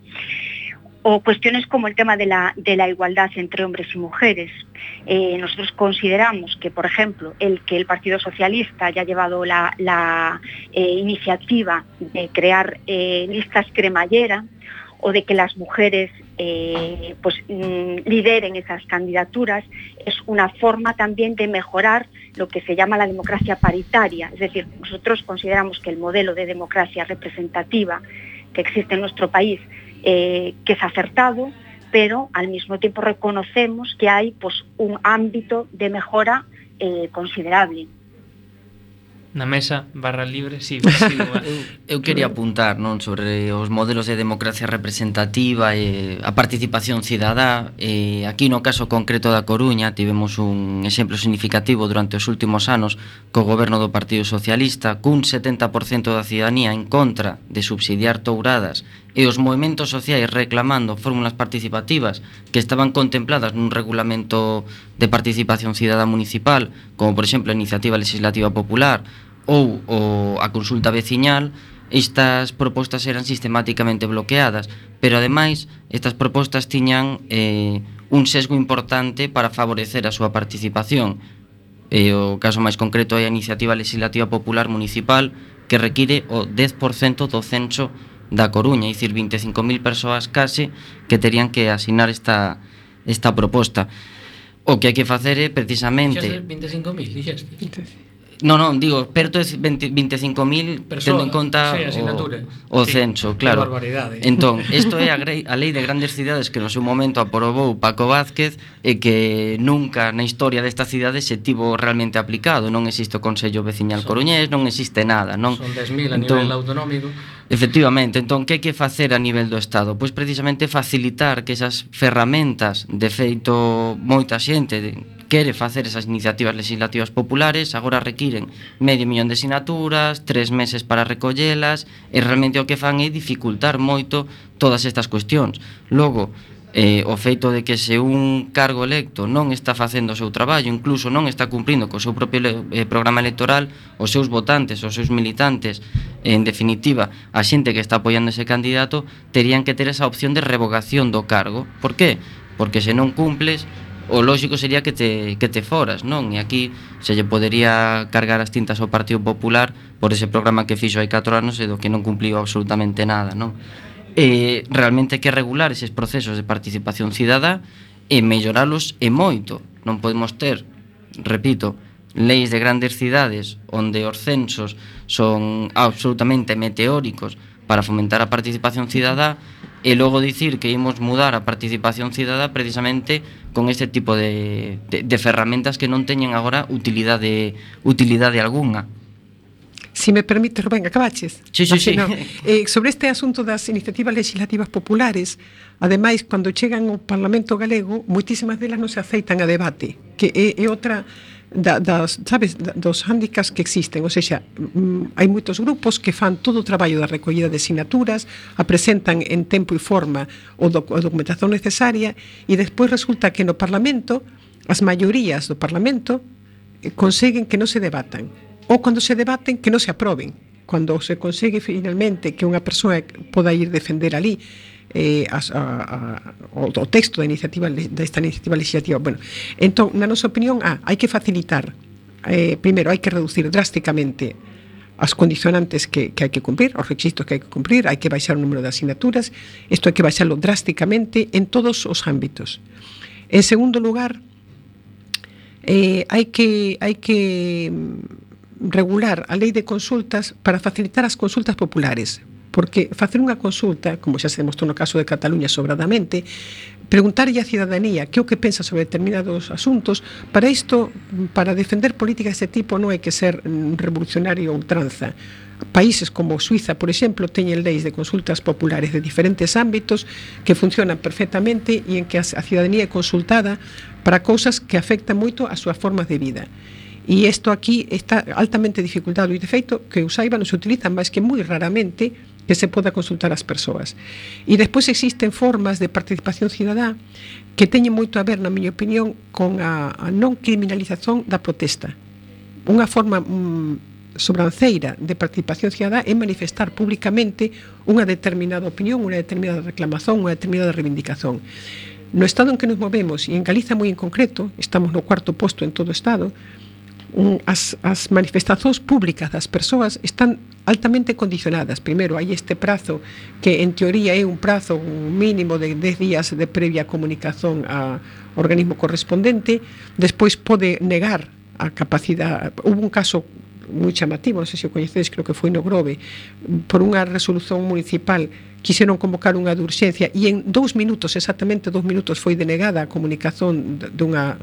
o cuestiones como el tema de la, igualdad entre hombres y mujeres. Eh, nosotros consideramos que, por ejemplo, el que el Partido Socialista haya llevado la, eh, iniciativa de crear eh, listas cremallera o de que las mujeres pues, mm, lideren esas candidaturas es una forma también de mejorar lo que se llama la democracia paritaria. Es decir, nosotros consideramos que el modelo de democracia representativa que existe en nuestro país eh, que es acertado, pero al mismo tiempo reconocemos que hay pues, un ámbito de mejora eh, considerable. Na mesa, barra libre, sí, [laughs] sí eu, eu quería apuntar non sobre os modelos de democracia representativa e a participación cidadá. E aquí no caso concreto da Coruña tivemos un exemplo significativo durante os últimos anos co goberno do Partido Socialista cun 70% da cidadanía en contra de subsidiar touradas e os movimentos sociais reclamando fórmulas participativas que estaban contempladas nun regulamento de participación cidadá municipal, como por exemplo a iniciativa legislativa popular ou o, a consulta veciñal, estas propostas eran sistemáticamente bloqueadas, pero ademais estas propostas tiñan eh, un sesgo importante para favorecer a súa participación. E o caso máis concreto é a iniciativa legislativa popular municipal que require o 10% do censo da Coruña, é dicir 25.000 persoas case que terían que asinar esta esta proposta. O que hai que facer é precisamente 25.000, dixeste. No, non, digo, perto de 25.000 tendo en conta sí, o, o sí, censo, claro. Entón, [laughs] isto é a, grei, a lei de grandes cidades que no seu momento aprobou Paco Vázquez e que nunca na historia desta cidade se tivo realmente aplicado. Non existe o Consello Veciñal son, Coruñés, non existe nada. Non? Son 10.000 a entón, nivel autonómico Efectivamente, entón que hai que facer a nivel do Estado? Pois precisamente facilitar que esas ferramentas, de feito moita xente quere facer esas iniciativas legislativas populares, agora requiren medio millón de sinaturas, tres meses para recollelas, e realmente o que fan é dificultar moito todas estas cuestións. Logo, eh, o feito de que se un cargo electo non está facendo o seu traballo, incluso non está cumprindo co seu propio eh, programa electoral, os seus votantes, os seus militantes, en definitiva, a xente que está apoiando ese candidato, terían que ter esa opción de revogación do cargo. Por qué? Porque se non cumples, o lógico sería que te, que te foras, non? E aquí se lle podería cargar as tintas ao Partido Popular por ese programa que fixo hai 4 anos e do que non cumpliu absolutamente nada, non? eh, realmente hai que regular eses procesos de participación cidadá e melloralos e moito. Non podemos ter, repito, leis de grandes cidades onde os censos son absolutamente meteóricos para fomentar a participación cidadá e logo dicir que imos mudar a participación cidadá precisamente con este tipo de, de, de ferramentas que non teñen agora utilidade utilidade algunha. Si me permite, Rubén, acabaches? Sí, sí, sí. Eh, sobre este asunto das iniciativas legislativas populares, ademais, cando chegan ao Parlamento galego, moitísimas delas non se aceitan a debate, que é, é outra da, das, sabes, dos hándicas que existen, ou seja, mm, hai moitos grupos que fan todo o traballo da recollida de asignaturas, a presentan en tempo e forma o doc a documentación necesaria e despois resulta que no Parlamento as maiorías do Parlamento eh, conseguen que non se debatan ou cando se debaten que non se aproben cando se consegue finalmente que unha persoa poda ir defender ali eh, as, a, a, o, o texto da iniciativa desta iniciativa legislativa. Bueno, entón, na nosa opinión, ah, hai que facilitar eh, primeiro, hai que reducir drásticamente as condicionantes que, que hai que cumprir, os requisitos que hai que cumprir, hai que baixar o número de asignaturas, isto hai que baixarlo drásticamente en todos os ámbitos. En segundo lugar, eh, hai que hai que regular a lei de consultas para facilitar as consultas populares, porque facer unha consulta, como xa se demostrou no caso de Cataluña sobradamente, preguntarlle á cidadanía que o que pensa sobre determinados asuntos, para isto, para defender políticas deste tipo non hai que ser mm, revolucionario ou tranza. Países como Suiza, por exemplo, teñen leis de consultas populares de diferentes ámbitos que funcionan perfectamente e en que a cidadanía é consultada para cousas que afectan moito a súa forma de vida. E isto aquí está altamente dificultado e de feito que o saiba non se utiliza máis que moi raramente que se poda consultar as persoas. E despois existen formas de participación cidadá que teñen moito a ver, na miña opinión, con a, a non criminalización da protesta. Unha forma mm, sobranceira de participación cidadá é manifestar públicamente unha determinada opinión, unha determinada reclamación, unha determinada reivindicación. No estado en que nos movemos, e en Galiza moi en concreto, estamos no cuarto posto en todo o estado, as, as manifestacións públicas das persoas están altamente condicionadas. Primeiro, hai este prazo que en teoría é un prazo un mínimo de 10 días de previa comunicación a organismo correspondente, despois pode negar a capacidade. Hubo un caso moi chamativo, non sei se o coñecedes, creo que foi no Grove, por unha resolución municipal quixeron convocar unha de urxencia e en dous minutos, exactamente dous minutos, foi denegada a comunicación dunha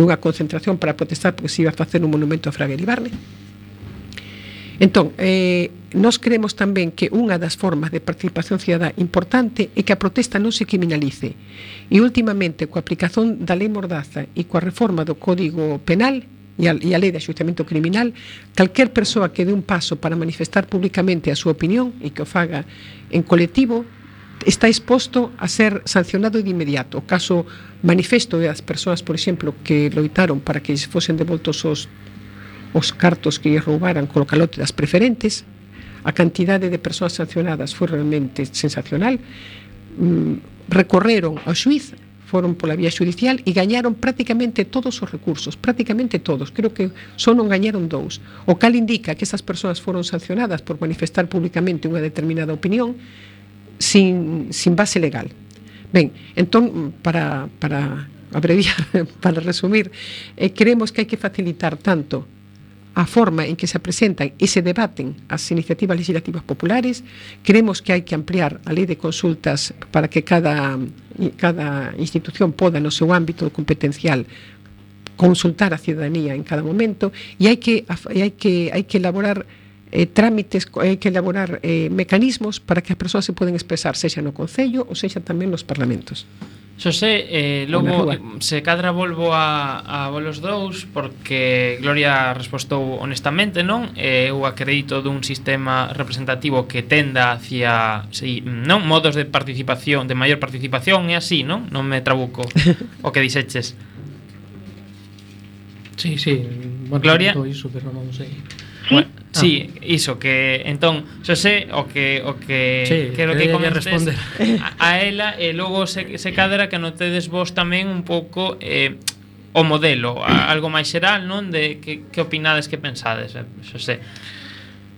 dunha concentración para protestar porque se iba a facer un monumento a Fraga Ibarne. Entón, eh, nos creemos tamén que unha das formas de participación cidadá importante é que a protesta non se criminalice. E últimamente, coa aplicación da lei Mordaza e coa reforma do Código Penal, e a, e a lei de axustamento criminal, calquer persoa que dé un paso para manifestar públicamente a súa opinión e que o faga en colectivo está exposto a ser sancionado de inmediato. O caso manifesto das persoas, por exemplo, que loitaron para que fosen devoltos os, os cartos que lle roubaran co calote das preferentes, a cantidade de persoas sancionadas foi realmente sensacional. Mm, recorreron ao xuiz foron pola vía judicial e gañaron prácticamente todos os recursos, prácticamente todos, creo que só non gañaron dous. O cal indica que esas persoas foron sancionadas por manifestar públicamente unha determinada opinión sin, sin base legal. Ben, entón, para, para abreviar, [laughs] para resumir, eh, creemos que hai que facilitar tanto a forma en que se presentan e se debaten as iniciativas legislativas populares, creemos que hai que ampliar a lei de consultas para que cada, cada institución poda no seu ámbito competencial consultar a ciudadanía en cada momento e hai que, e hai que, hai que elaborar eh, trámites, hai que elaborar eh, mecanismos para que as persoas se poden expresar, sexa no Concello ou sexa tamén nos parlamentos. Xosé, eh, logo eh, se cadra volvo a, a volos dous porque Gloria respostou honestamente, non? Eh, eu acredito dun sistema representativo que tenda hacia si, non modos de participación, de maior participación e así, non? Non me trabuco [laughs] o que dixeches. Sí, sí, bueno, Gloria. Iso, pero non sei. Sí, bueno. Sí, ah. iso que entón, Xosé, o que o que sí, quero que comentes responder. a, a ela e logo se se cadra que anotedes vos tamén un pouco eh o modelo, a, algo máis xeral, non? De que que opinades, que pensades, eh, Xosé.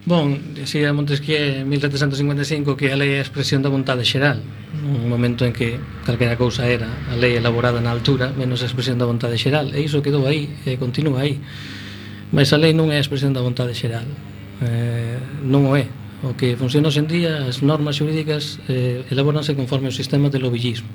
Bon, dicía Montesquieu en 1755 que a lei é a expresión da vontade xeral. Un momento en que calquera cousa era a lei elaborada na altura menos a expresión da vontade xeral. E iso quedou aí, e continúa aí. Mas a lei non é a expresión da vontade xeral eh, non o é. O que funciona hoxendía, as normas xurídicas eh, elaboranse conforme ao sistema do lobillismo.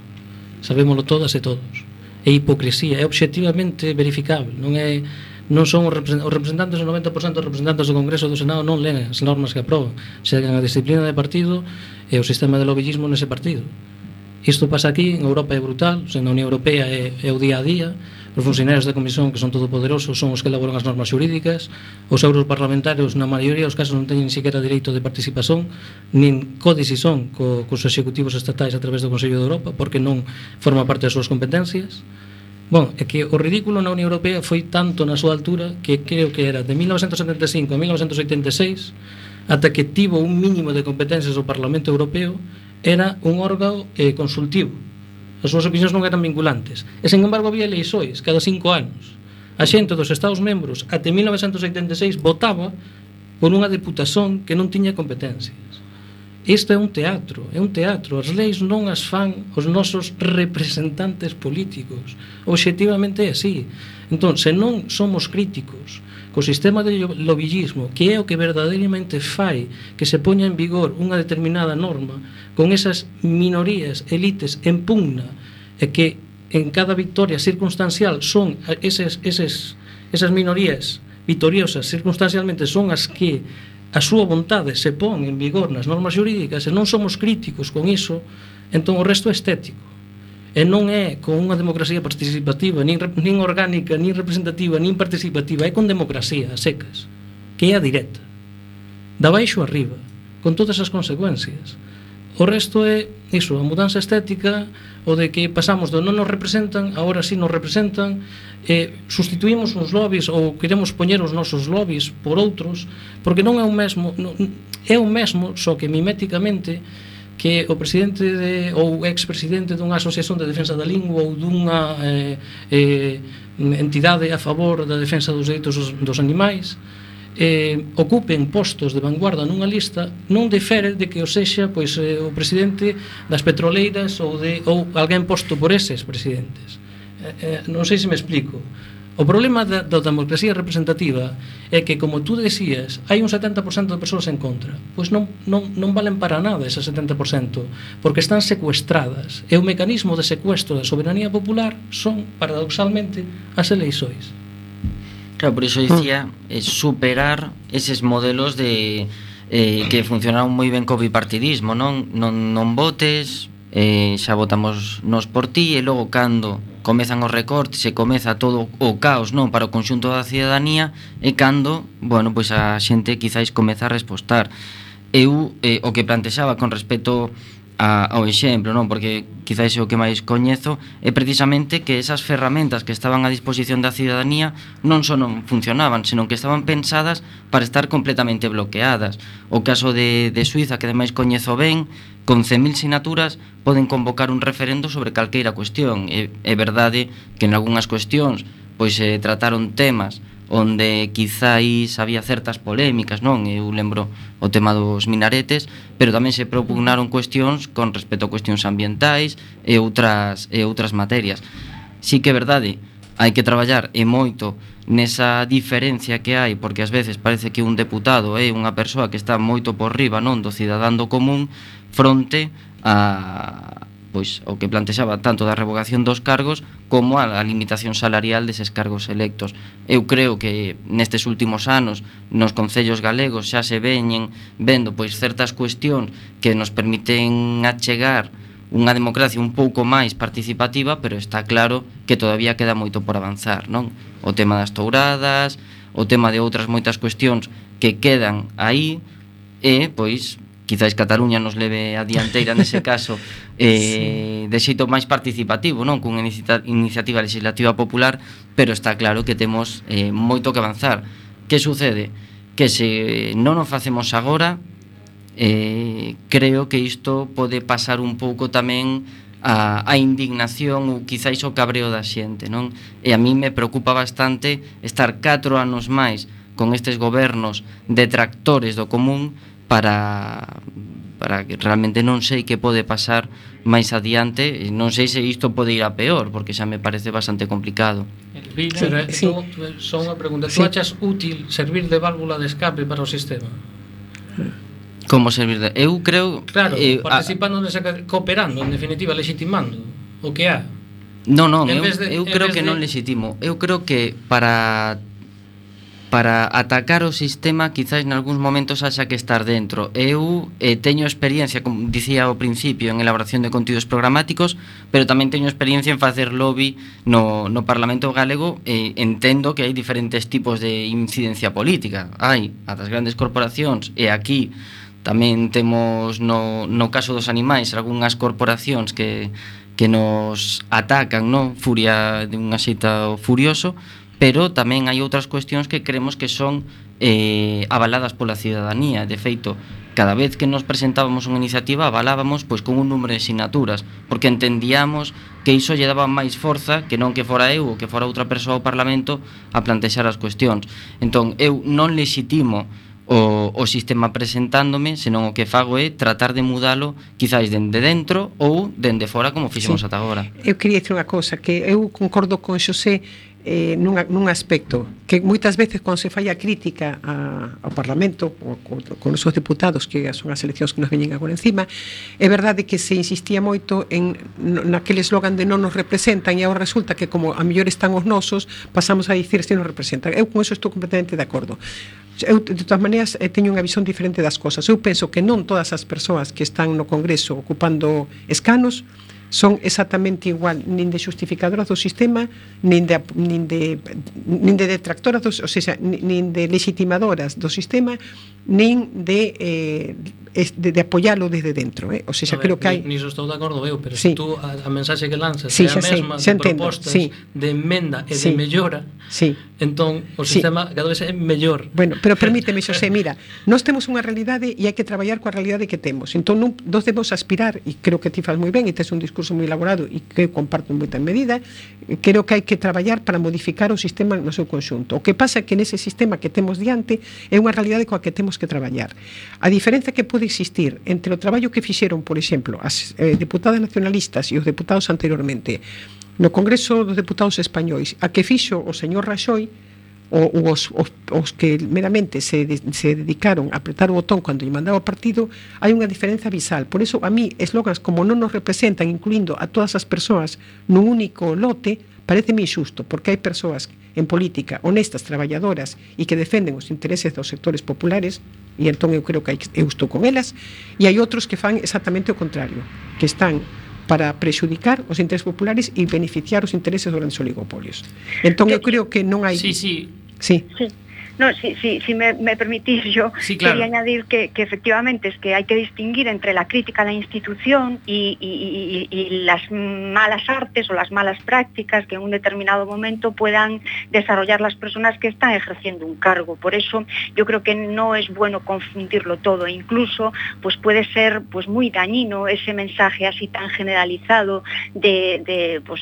Sabémoslo todas e todos. É hipocresía, é obxectivamente verificable, non é non son os representantes, o 90% dos representantes do Congreso e do Senado non leen as normas que aproban, seguen a disciplina de partido e o sistema de lobillismo nese partido. Isto pasa aquí, en Europa é brutal, na Unión Europea é, é o día a día, Os funcionarios da Comisión, que son todopoderosos, son os que elaboran as normas xurídicas. Os europarlamentarios, na maioría dos casos, non teñen sequera direito de participación, nin codecisión co, cos executivos estatais a través do Consello de Europa, porque non forma parte das súas competencias. Bon, é que o ridículo na Unión Europea foi tanto na súa altura que creo que era de 1975 a 1986 ata que tivo un mínimo de competencias o Parlamento Europeo era un órgano eh, consultivo As súas opinións non eran vinculantes. E, sen embargo, había eleixois cada cinco anos. A xente dos Estados membros até 1976 votaba por unha deputación que non tiña competencias. Isto é un teatro, é un teatro. As leis non as fan os nosos representantes políticos. Obxectivamente é así. Entón, se non somos críticos co sistema de lobillismo, que é o que verdadeiramente fai que se poña en vigor unha determinada norma con esas minorías, elites en pugna, e que en cada victoria circunstancial son eses, eses, esas minorías vitoriosas circunstancialmente son as que a súa vontade se pon en vigor nas normas jurídicas e non somos críticos con iso, entón o resto é estético. E non é con unha democracia participativa, nin, nin orgánica, nin representativa, nin participativa, é con democracia a secas, que é a directa. Da baixo arriba, con todas as consecuencias. O resto é iso, a mudanza estética, o de que pasamos do non nos representan, agora sí nos representan, e sustituímos uns lobbies ou queremos poñer os nosos lobbies por outros, porque non é o mesmo, non, é o mesmo, só que miméticamente que o presidente de, ou expresidente dunha asociación de defensa da lingua ou dunha eh, eh, entidade a favor da defensa dos direitos dos, dos animais eh, ocupen postos de vanguarda nunha lista non defere de que o sexa pois, eh, o presidente das petroleiras ou, de, ou alguén posto por eses presidentes. Eh, eh, non sei se me explico. O problema da, da democracia representativa é que, como tú decías, hai un 70% de persoas en contra. Pois non, non, non valen para nada ese 70%, porque están secuestradas. E o mecanismo de secuestro da soberanía popular son, paradoxalmente, as eleixois. Claro, por iso dicía eh, superar eses modelos de eh, que funcionaron moi ben co bipartidismo, non, non, non votes, eh, xa votamos nos por ti e logo cando comezan os recortes e comeza todo o caos non para o conxunto da cidadanía e cando, bueno, pois a xente quizáis comeza a respostar. Eu eh, o que plantexaba con respecto a, ao exemplo, non? porque quizáis é o que máis coñezo, é precisamente que esas ferramentas que estaban a disposición da cidadanía non só non funcionaban, senón que estaban pensadas para estar completamente bloqueadas. O caso de, de Suiza, que ademais coñezo ben, con 100.000 sinaturas poden convocar un referendo sobre calqueira cuestión. É, é verdade que en algunhas cuestións pois se trataron temas onde quizáis había certas polémicas, non? Eu lembro o tema dos minaretes, pero tamén se propugnaron cuestións con respecto a cuestións ambientais e outras e outras materias. Si que é verdade, hai que traballar e moito nesa diferencia que hai, porque ás veces parece que un deputado é unha persoa que está moito por riba, non, do cidadán do común fronte a pois o que plantexaba tanto da revogación dos cargos como a, a limitación salarial deses cargos electos. Eu creo que nestes últimos anos nos concellos galegos xa se veñen vendo pois certas cuestións que nos permiten achegar unha democracia un pouco máis participativa, pero está claro que todavía queda moito por avanzar, non? O tema das touradas, o tema de outras moitas cuestións que quedan aí e pois quizáis Cataluña nos leve a dianteira nese caso [laughs] eh, sí. de xeito máis participativo non cunha inicia iniciativa legislativa popular pero está claro que temos eh, moito que avanzar que sucede? que se non o facemos agora eh, creo que isto pode pasar un pouco tamén a, a indignación ou quizáis o cabreo da xente non e a mí me preocupa bastante estar 4 anos máis con estes gobernos detractores do común para para que realmente non sei que pode pasar máis adiante, non sei se isto pode ir a peor, porque xa me parece bastante complicado. Elvira, sí, só unha pregunta, sí. tú achas útil servir de válvula de escape para o sistema? Como servir de... Eu creo... Claro, eh, participando, a... nesa, cooperando, en definitiva, legitimando o que há. Non, non, eu, de, eu creo que de... non legitimo. Eu creo que para para atacar o sistema quizáis nalgúns momentos haxa que estar dentro. Eu eh, teño experiencia, como dicía ao principio, en elaboración de contidos programáticos, pero tamén teño experiencia en facer lobby no, no Parlamento Galego e eh, entendo que hai diferentes tipos de incidencia política. Hai a das grandes corporacións e aquí tamén temos no, no caso dos animais algunhas corporacións que, que nos atacan, non? Furia de unha xeita furioso, pero tamén hai outras cuestións que creemos que son eh, avaladas pola ciudadanía. De feito, cada vez que nos presentábamos unha iniciativa avalábamos pois con un número de sinaturas, porque entendíamos que iso lle daba máis forza que non que fora eu ou que fora outra persoa ao Parlamento a plantexar as cuestións. Entón, eu non lexitimo o, o sistema presentándome, senón o que fago é tratar de mudalo quizáis dende dentro ou dende fora como fixemos sí. ata agora. Eu queria dicir unha cousa que eu concordo con Xosé eh, nun, nun aspecto que moitas veces cando se falla crítica a, ao Parlamento ou con, con os seus deputados que son as eleccións que nos veñen agora encima é verdade que se insistía moito en naquele eslogan de non nos representan e agora resulta que como a mellor están os nosos pasamos a dicir se nos representan eu con eso estou completamente de acordo. Eu de todas maneiras eh, teño unha visión diferente das cosas. Eu penso que non todas as persoas que están no Congreso ocupando escanos son exactamente igual nin de xustificadoras do sistema nin de, nin de, nin de detractoras do, ou sea, nin de legitimadoras do sistema nin de eh, es de, de apoialo desde dentro, eh? o sea, ver, creo que hai Niso estou de acordo eu, pero sí. se si tú a, a mensaxe que lanzas sí, é a mesma sei, de entendo, propostas sí. de emenda e sí. de mellora, sí. entón o sistema sí. cada vez é mellor. Bueno, pero [laughs] permíteme, Xosé, mira, nós temos unha realidade e hai que traballar coa realidade que temos. Entón non nos debemos aspirar e creo que ti faz moi ben e tes un discurso moi elaborado e que eu comparto en moita medida, creo que hai que traballar para modificar o sistema no seu conxunto. O que pasa é que nese sistema que temos diante é unha realidade coa que temos que traballar. A diferenza que pode existir entre o traballo que fixeron, por exemplo, as eh, deputadas nacionalistas e os deputados anteriormente no Congreso dos Deputados Españois a que fixo o señor Raxoi ou, os, os, os que meramente se, de, se dedicaron a apretar o botón cando lle mandaba o partido, hai unha diferenza abisal. Por eso, a mí, eslogans como non nos representan, incluindo a todas as persoas nun único lote, Pareceme injusto, porque hai persoas en política honestas, traballadoras e que defenden os intereses dos sectores populares e entón eu creo que hai, eu estou con elas e hai outros que fan exactamente o contrario que están para prexudicar os intereses populares e beneficiar os intereses dos grandes oligopolios entón eu creo que non hai... Sí, sí, Sí. sí. No, si, si, si me, me permitís, yo sí, claro. quería añadir que, que efectivamente es que hay que distinguir entre la crítica a la institución y, y, y, y, las malas artes o las malas prácticas que en un determinado momento puedan desarrollar las personas que están ejerciendo un cargo. Por eso yo creo que no es bueno confundirlo todo. Incluso pues puede ser pues muy dañino ese mensaje así tan generalizado de, de pues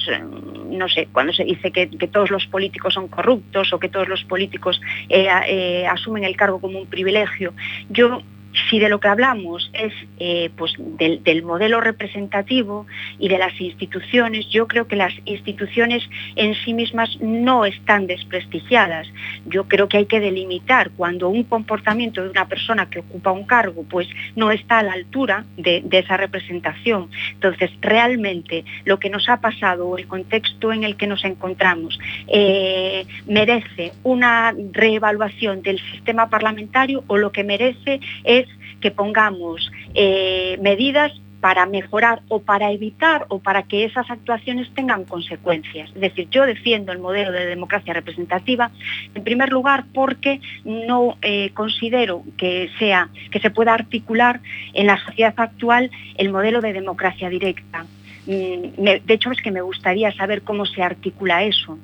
no sé, cuando se dice que, que todos los políticos son corruptos o que todos los políticos eh, eh, asumen el cargo como un privilegio. Yo si de lo que hablamos es eh, pues del, del, modelo representativo y de las instituciones, yo creo que las instituciones en sí mismas no están desprestigiadas. Yo creo que hay que delimitar cuando un comportamiento de una persona que ocupa un cargo pues no está a la altura de, de esa representación. Entonces, realmente lo que nos ha pasado o el contexto en el que nos encontramos eh, merece una reevaluación del sistema parlamentario o lo que merece es que pongamos eh, medidas para mejorar o para evitar o para que esas actuaciones tengan consecuencias. Es decir, yo defiendo el modelo de democracia representativa, en primer lugar, porque no eh, considero que, sea, que se pueda articular en la sociedad actual el modelo de democracia directa. Mm, de hecho, es que me gustaría saber cómo se articula eso.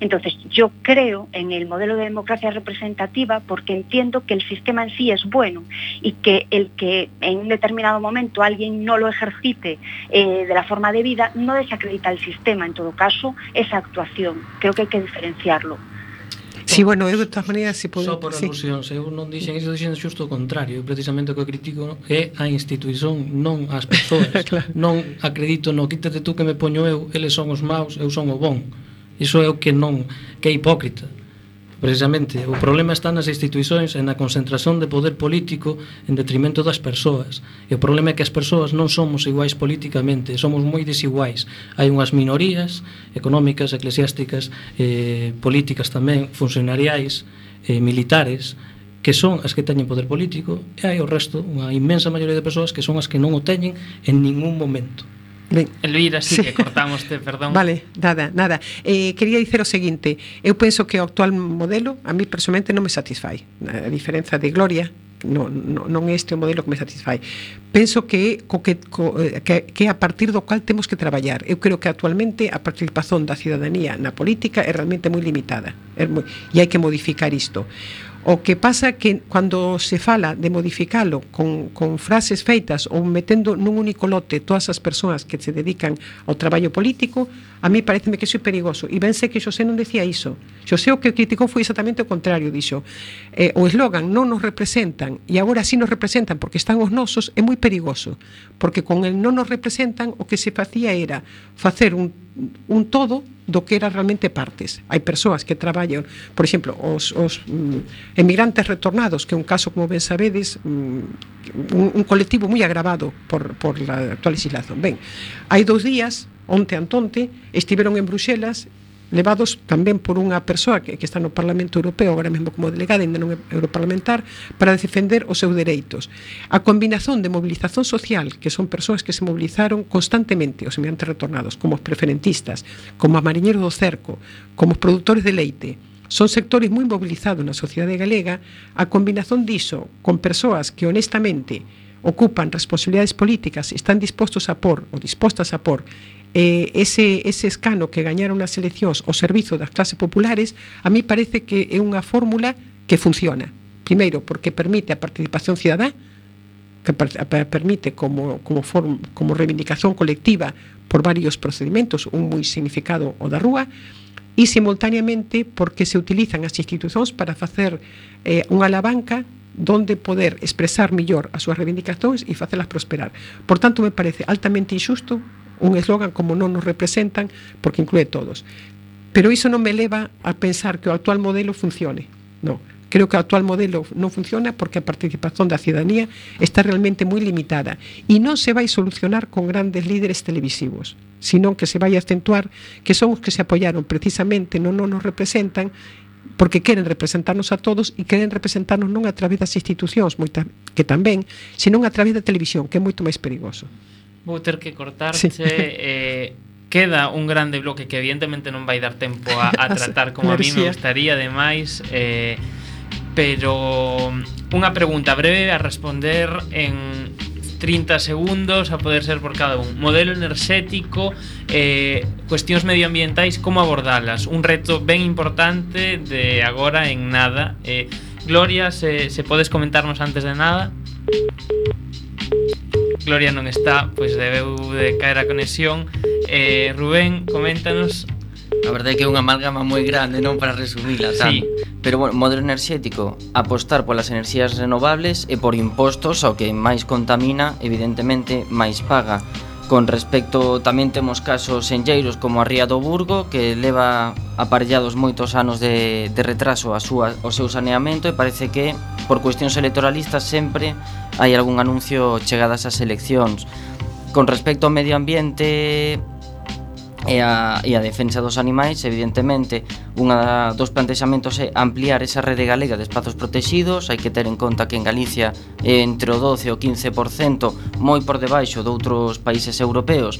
Entonces, yo creo en el modelo de democracia representativa porque entiendo que el sistema en sí es bueno y que el que en un determinado momento alguien no lo ejercite eh, de la forma debida no desacredita el sistema, en todo caso, esa actuación. Creo que hay que diferenciarlo. Sí, bueno, eu de todas maneiras se pode... Só por alusións, sí. eu non dixen iso, dixen xusto o contrario, precisamente o que critico é a institución, non as persoas. [laughs] claro. Non acredito no quítate tú que me poño eu, eles son os maus, eu son o bon. Iso é o que non que é hipócrita. Precisamente, o problema está nas instituições e na concentración de poder político en detrimento das persoas. E o problema é que as persoas non somos iguais políticamente, somos moi desiguais. Hai unhas minorías económicas, eclesiásticas, eh, políticas tamén, funcionariais, eh, militares, que son as que teñen poder político e hai o resto, unha inmensa maioría de persoas que son as que non o teñen en ningún momento. Ben. Elvira, sí, sí. que cortamoste, perdón. Vale, nada, nada. Eh, quería dicer o seguinte, eu penso que o actual modelo a mí personalmente non me satisfai. A diferenza de Gloria, non, non, non este o modelo que me satisfai. Penso que co que, co, eh, que, que a partir do cual temos que traballar. Eu creo que actualmente a participación da ciudadanía na política é realmente moi limitada. É moi, e hai que modificar isto. O que pasa que cando se fala de modificalo con, con frases feitas ou metendo nun único lote todas as persoas que se dedican ao traballo político, a mí pareceme que iso é perigoso. E ben sei que Xosé non decía iso. Xosé o que criticou foi exactamente o contrario, dixo. Eh, o eslogan non nos representan e agora sí nos representan porque están os nosos é moi perigoso. Porque con el non nos representan o que se facía era facer un, un todo do que era realmente partes. Hai persoas que traballan, por exemplo, os, os mm, emigrantes retornados, que é un caso, como ben sabedes, mm, un, un colectivo moi agravado por, por la actual legislación. Ben, hai dous días, onte antonte, estiveron en Bruxelas levados tamén por unha persoa que, que está no Parlamento Europeo agora mesmo como delegada, ainda non é europarlamentar para defender os seus dereitos. A combinación de mobilización social que son persoas que se mobilizaron constantemente os emigrantes retornados, como os preferentistas como a mariñeros do cerco como os produtores de leite son sectores moi mobilizados na sociedade galega. A combinación diso con persoas que honestamente ocupan responsabilidades políticas e están dispostos a por ou dispostas a por eh, ese, ese escano que gañaron as eleccións o servizo das clases populares, a mí parece que é unha fórmula que funciona. Primeiro, porque permite a participación cidadá, que permite como, como, form, como reivindicación colectiva por varios procedimentos, un moi significado o da rúa, e simultaneamente porque se utilizan as institucións para facer eh, unha alabanca donde poder expresar mellor as súas reivindicacións e facelas prosperar. Por tanto, me parece altamente injusto un eslogan como non nos representan, porque inclúe todos. Pero iso non me leva a pensar que o actual modelo funcione. No, creo que o actual modelo non funciona porque a participación da cidadanía está realmente moi limitada e non se vai solucionar con grandes líderes televisivos, senón que se vai acentuar que son os que se apoyaron precisamente non, non nos representan porque queren representarnos a todos e queren representarnos non a través das institucións moita, que tamén, senón a través da televisión, que é moito máis perigoso. Ter que cortarche Sí. eh, Queda un grande bloque que evidentemente non vai dar tempo a, a [laughs] tratar como a mí me gustaría ademais eh, Pero unha pregunta breve a responder en 30 segundos a poder ser por cada un Modelo enerxético, eh, cuestións medioambientais, como abordalas? Un reto ben importante de agora en nada eh, Gloria, se, se podes comentarnos antes de nada Gloria non está, pois debeu de caer a conexión. Eh, Rubén, coméntanos A verdade é que é unha amalgama moi grande, non para resumila tan. Sí. Pero bueno, modelo enerxético, apostar polas enerxías renovables e por impostos ao que máis contamina, evidentemente, máis paga. Con respecto, tamén temos casos en Lleiros como a Ría do Burgo que leva aparellados moitos anos de, de retraso a súa, o seu saneamento e parece que por cuestións electoralistas sempre hai algún anuncio chegadas ás eleccións. Con respecto ao medio ambiente e a, e a defensa dos animais, evidentemente, unha dos plantexamentos é ampliar esa rede galega de espazos protexidos, hai que ter en conta que en Galicia entre o 12 e o 15% moi por debaixo de outros países europeos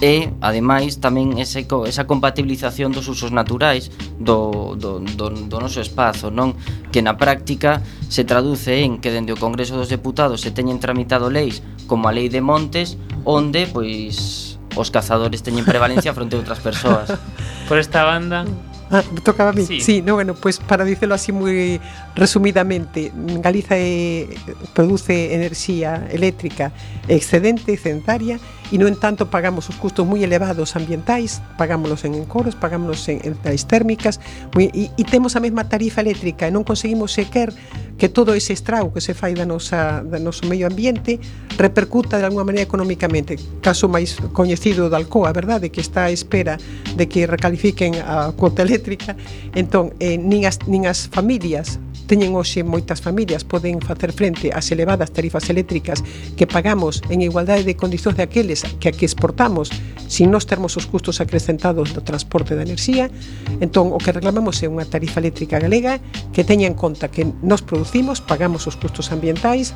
e, ademais, tamén ese, esa compatibilización dos usos naturais do, do, do, do noso espazo, non? Que na práctica se traduce en que dende o Congreso dos Deputados se teñen tramitado leis como a Lei de Montes, onde, pois, os cazadores teñen prevalencia fronte a outras persoas. [laughs] Por esta banda... Ah, tocaba a mí. Sí, sí no, bueno, pues para dicelo así moi Resumidamente, Galiza eh, produce enerxía eléctrica excedente, excedentaria, e no entanto pagamos os custos moi elevados ambientais, pagámoslos en encoros, pagámoslos en centrais térmicas, moi, e, e temos a mesma tarifa eléctrica e non conseguimos sequer que todo ese estrago que se fai da nosa, da noso medio ambiente repercuta de alguma maneira economicamente. Caso máis coñecido da Alcoa, verdade, que está a espera de que recalifiquen a cuota eléctrica, entón, eh, nin, as, nin as familias teñen hoxe moitas familias poden facer frente ás elevadas tarifas eléctricas que pagamos en igualdade de condicións de aqueles que a que exportamos. Sin nos termos os custos acrecentados do transporte da enerxía entón o que reclamamos é unha tarifa eléctrica galega que teña en conta que nos producimos pagamos os custos ambientais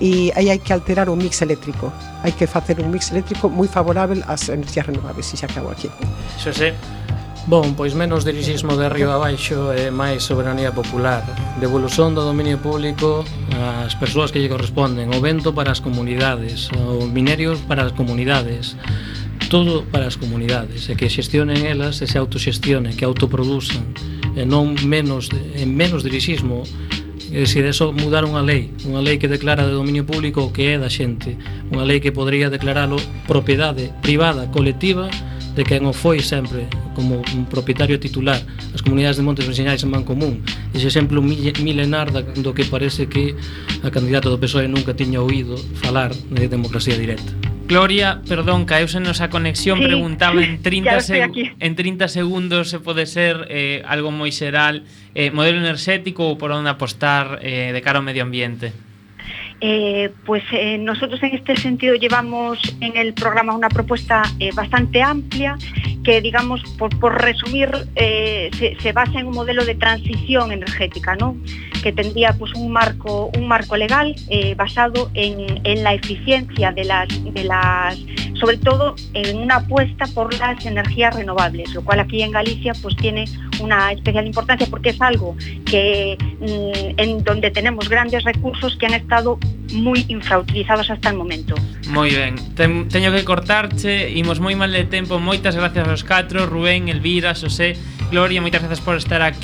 e aí hai que alterar o mix eléctrico. Hai que facer un mix eléctrico moi favorable ás enerxías renovables e xa acabo aquí. Xosé, Bon, pois menos dirixismo de río abaixo e máis soberanía popular. Devolución do dominio público ás persoas que lle corresponden, o vento para as comunidades, o minerios para as comunidades, todo para as comunidades, e que xestionen elas e se autoxestionen, que autoproducen, e non menos, en menos dirixismo e se deso mudar unha lei, unha lei que declara de dominio público o que é da xente, unha lei que podría declaralo propiedade privada, colectiva, de quen o foi sempre como un propietario titular. As comunidades de Montes Vexinais en Mancomún. Ese exemplo milenar da, do que parece que a candidata do PSOE nunca tiña oído falar de democracia directa. Gloria, perdón, caeuse nosa conexión, sí, preguntaba en [laughs] 30 en 30 segundos se pode ser eh, algo moi xeral, eh, modelo enerxético ou por onde apostar eh, de cara ao medio ambiente. Eh, pues eh, nosotros en este sentido llevamos en el programa una propuesta eh, bastante amplia que, digamos, por, resumir, se, se basa en un modelo de transición energética, ¿no? que tendría pues, un, marco, un marco legal basado en, en la eficiencia de las, de las, sobre todo en una apuesta por las energías renovables, lo cual aquí en Galicia pues, tiene una especial importancia porque es algo que mm, en donde tenemos grandes recursos que han estado moi infrautilizados hasta el momento. Moi ben, Ten, teño que cortarche, imos moi mal de tempo, moitas gracias aos catro, Rubén, Elvira, Xosé, Gloria, moitas grazas por estar aquí.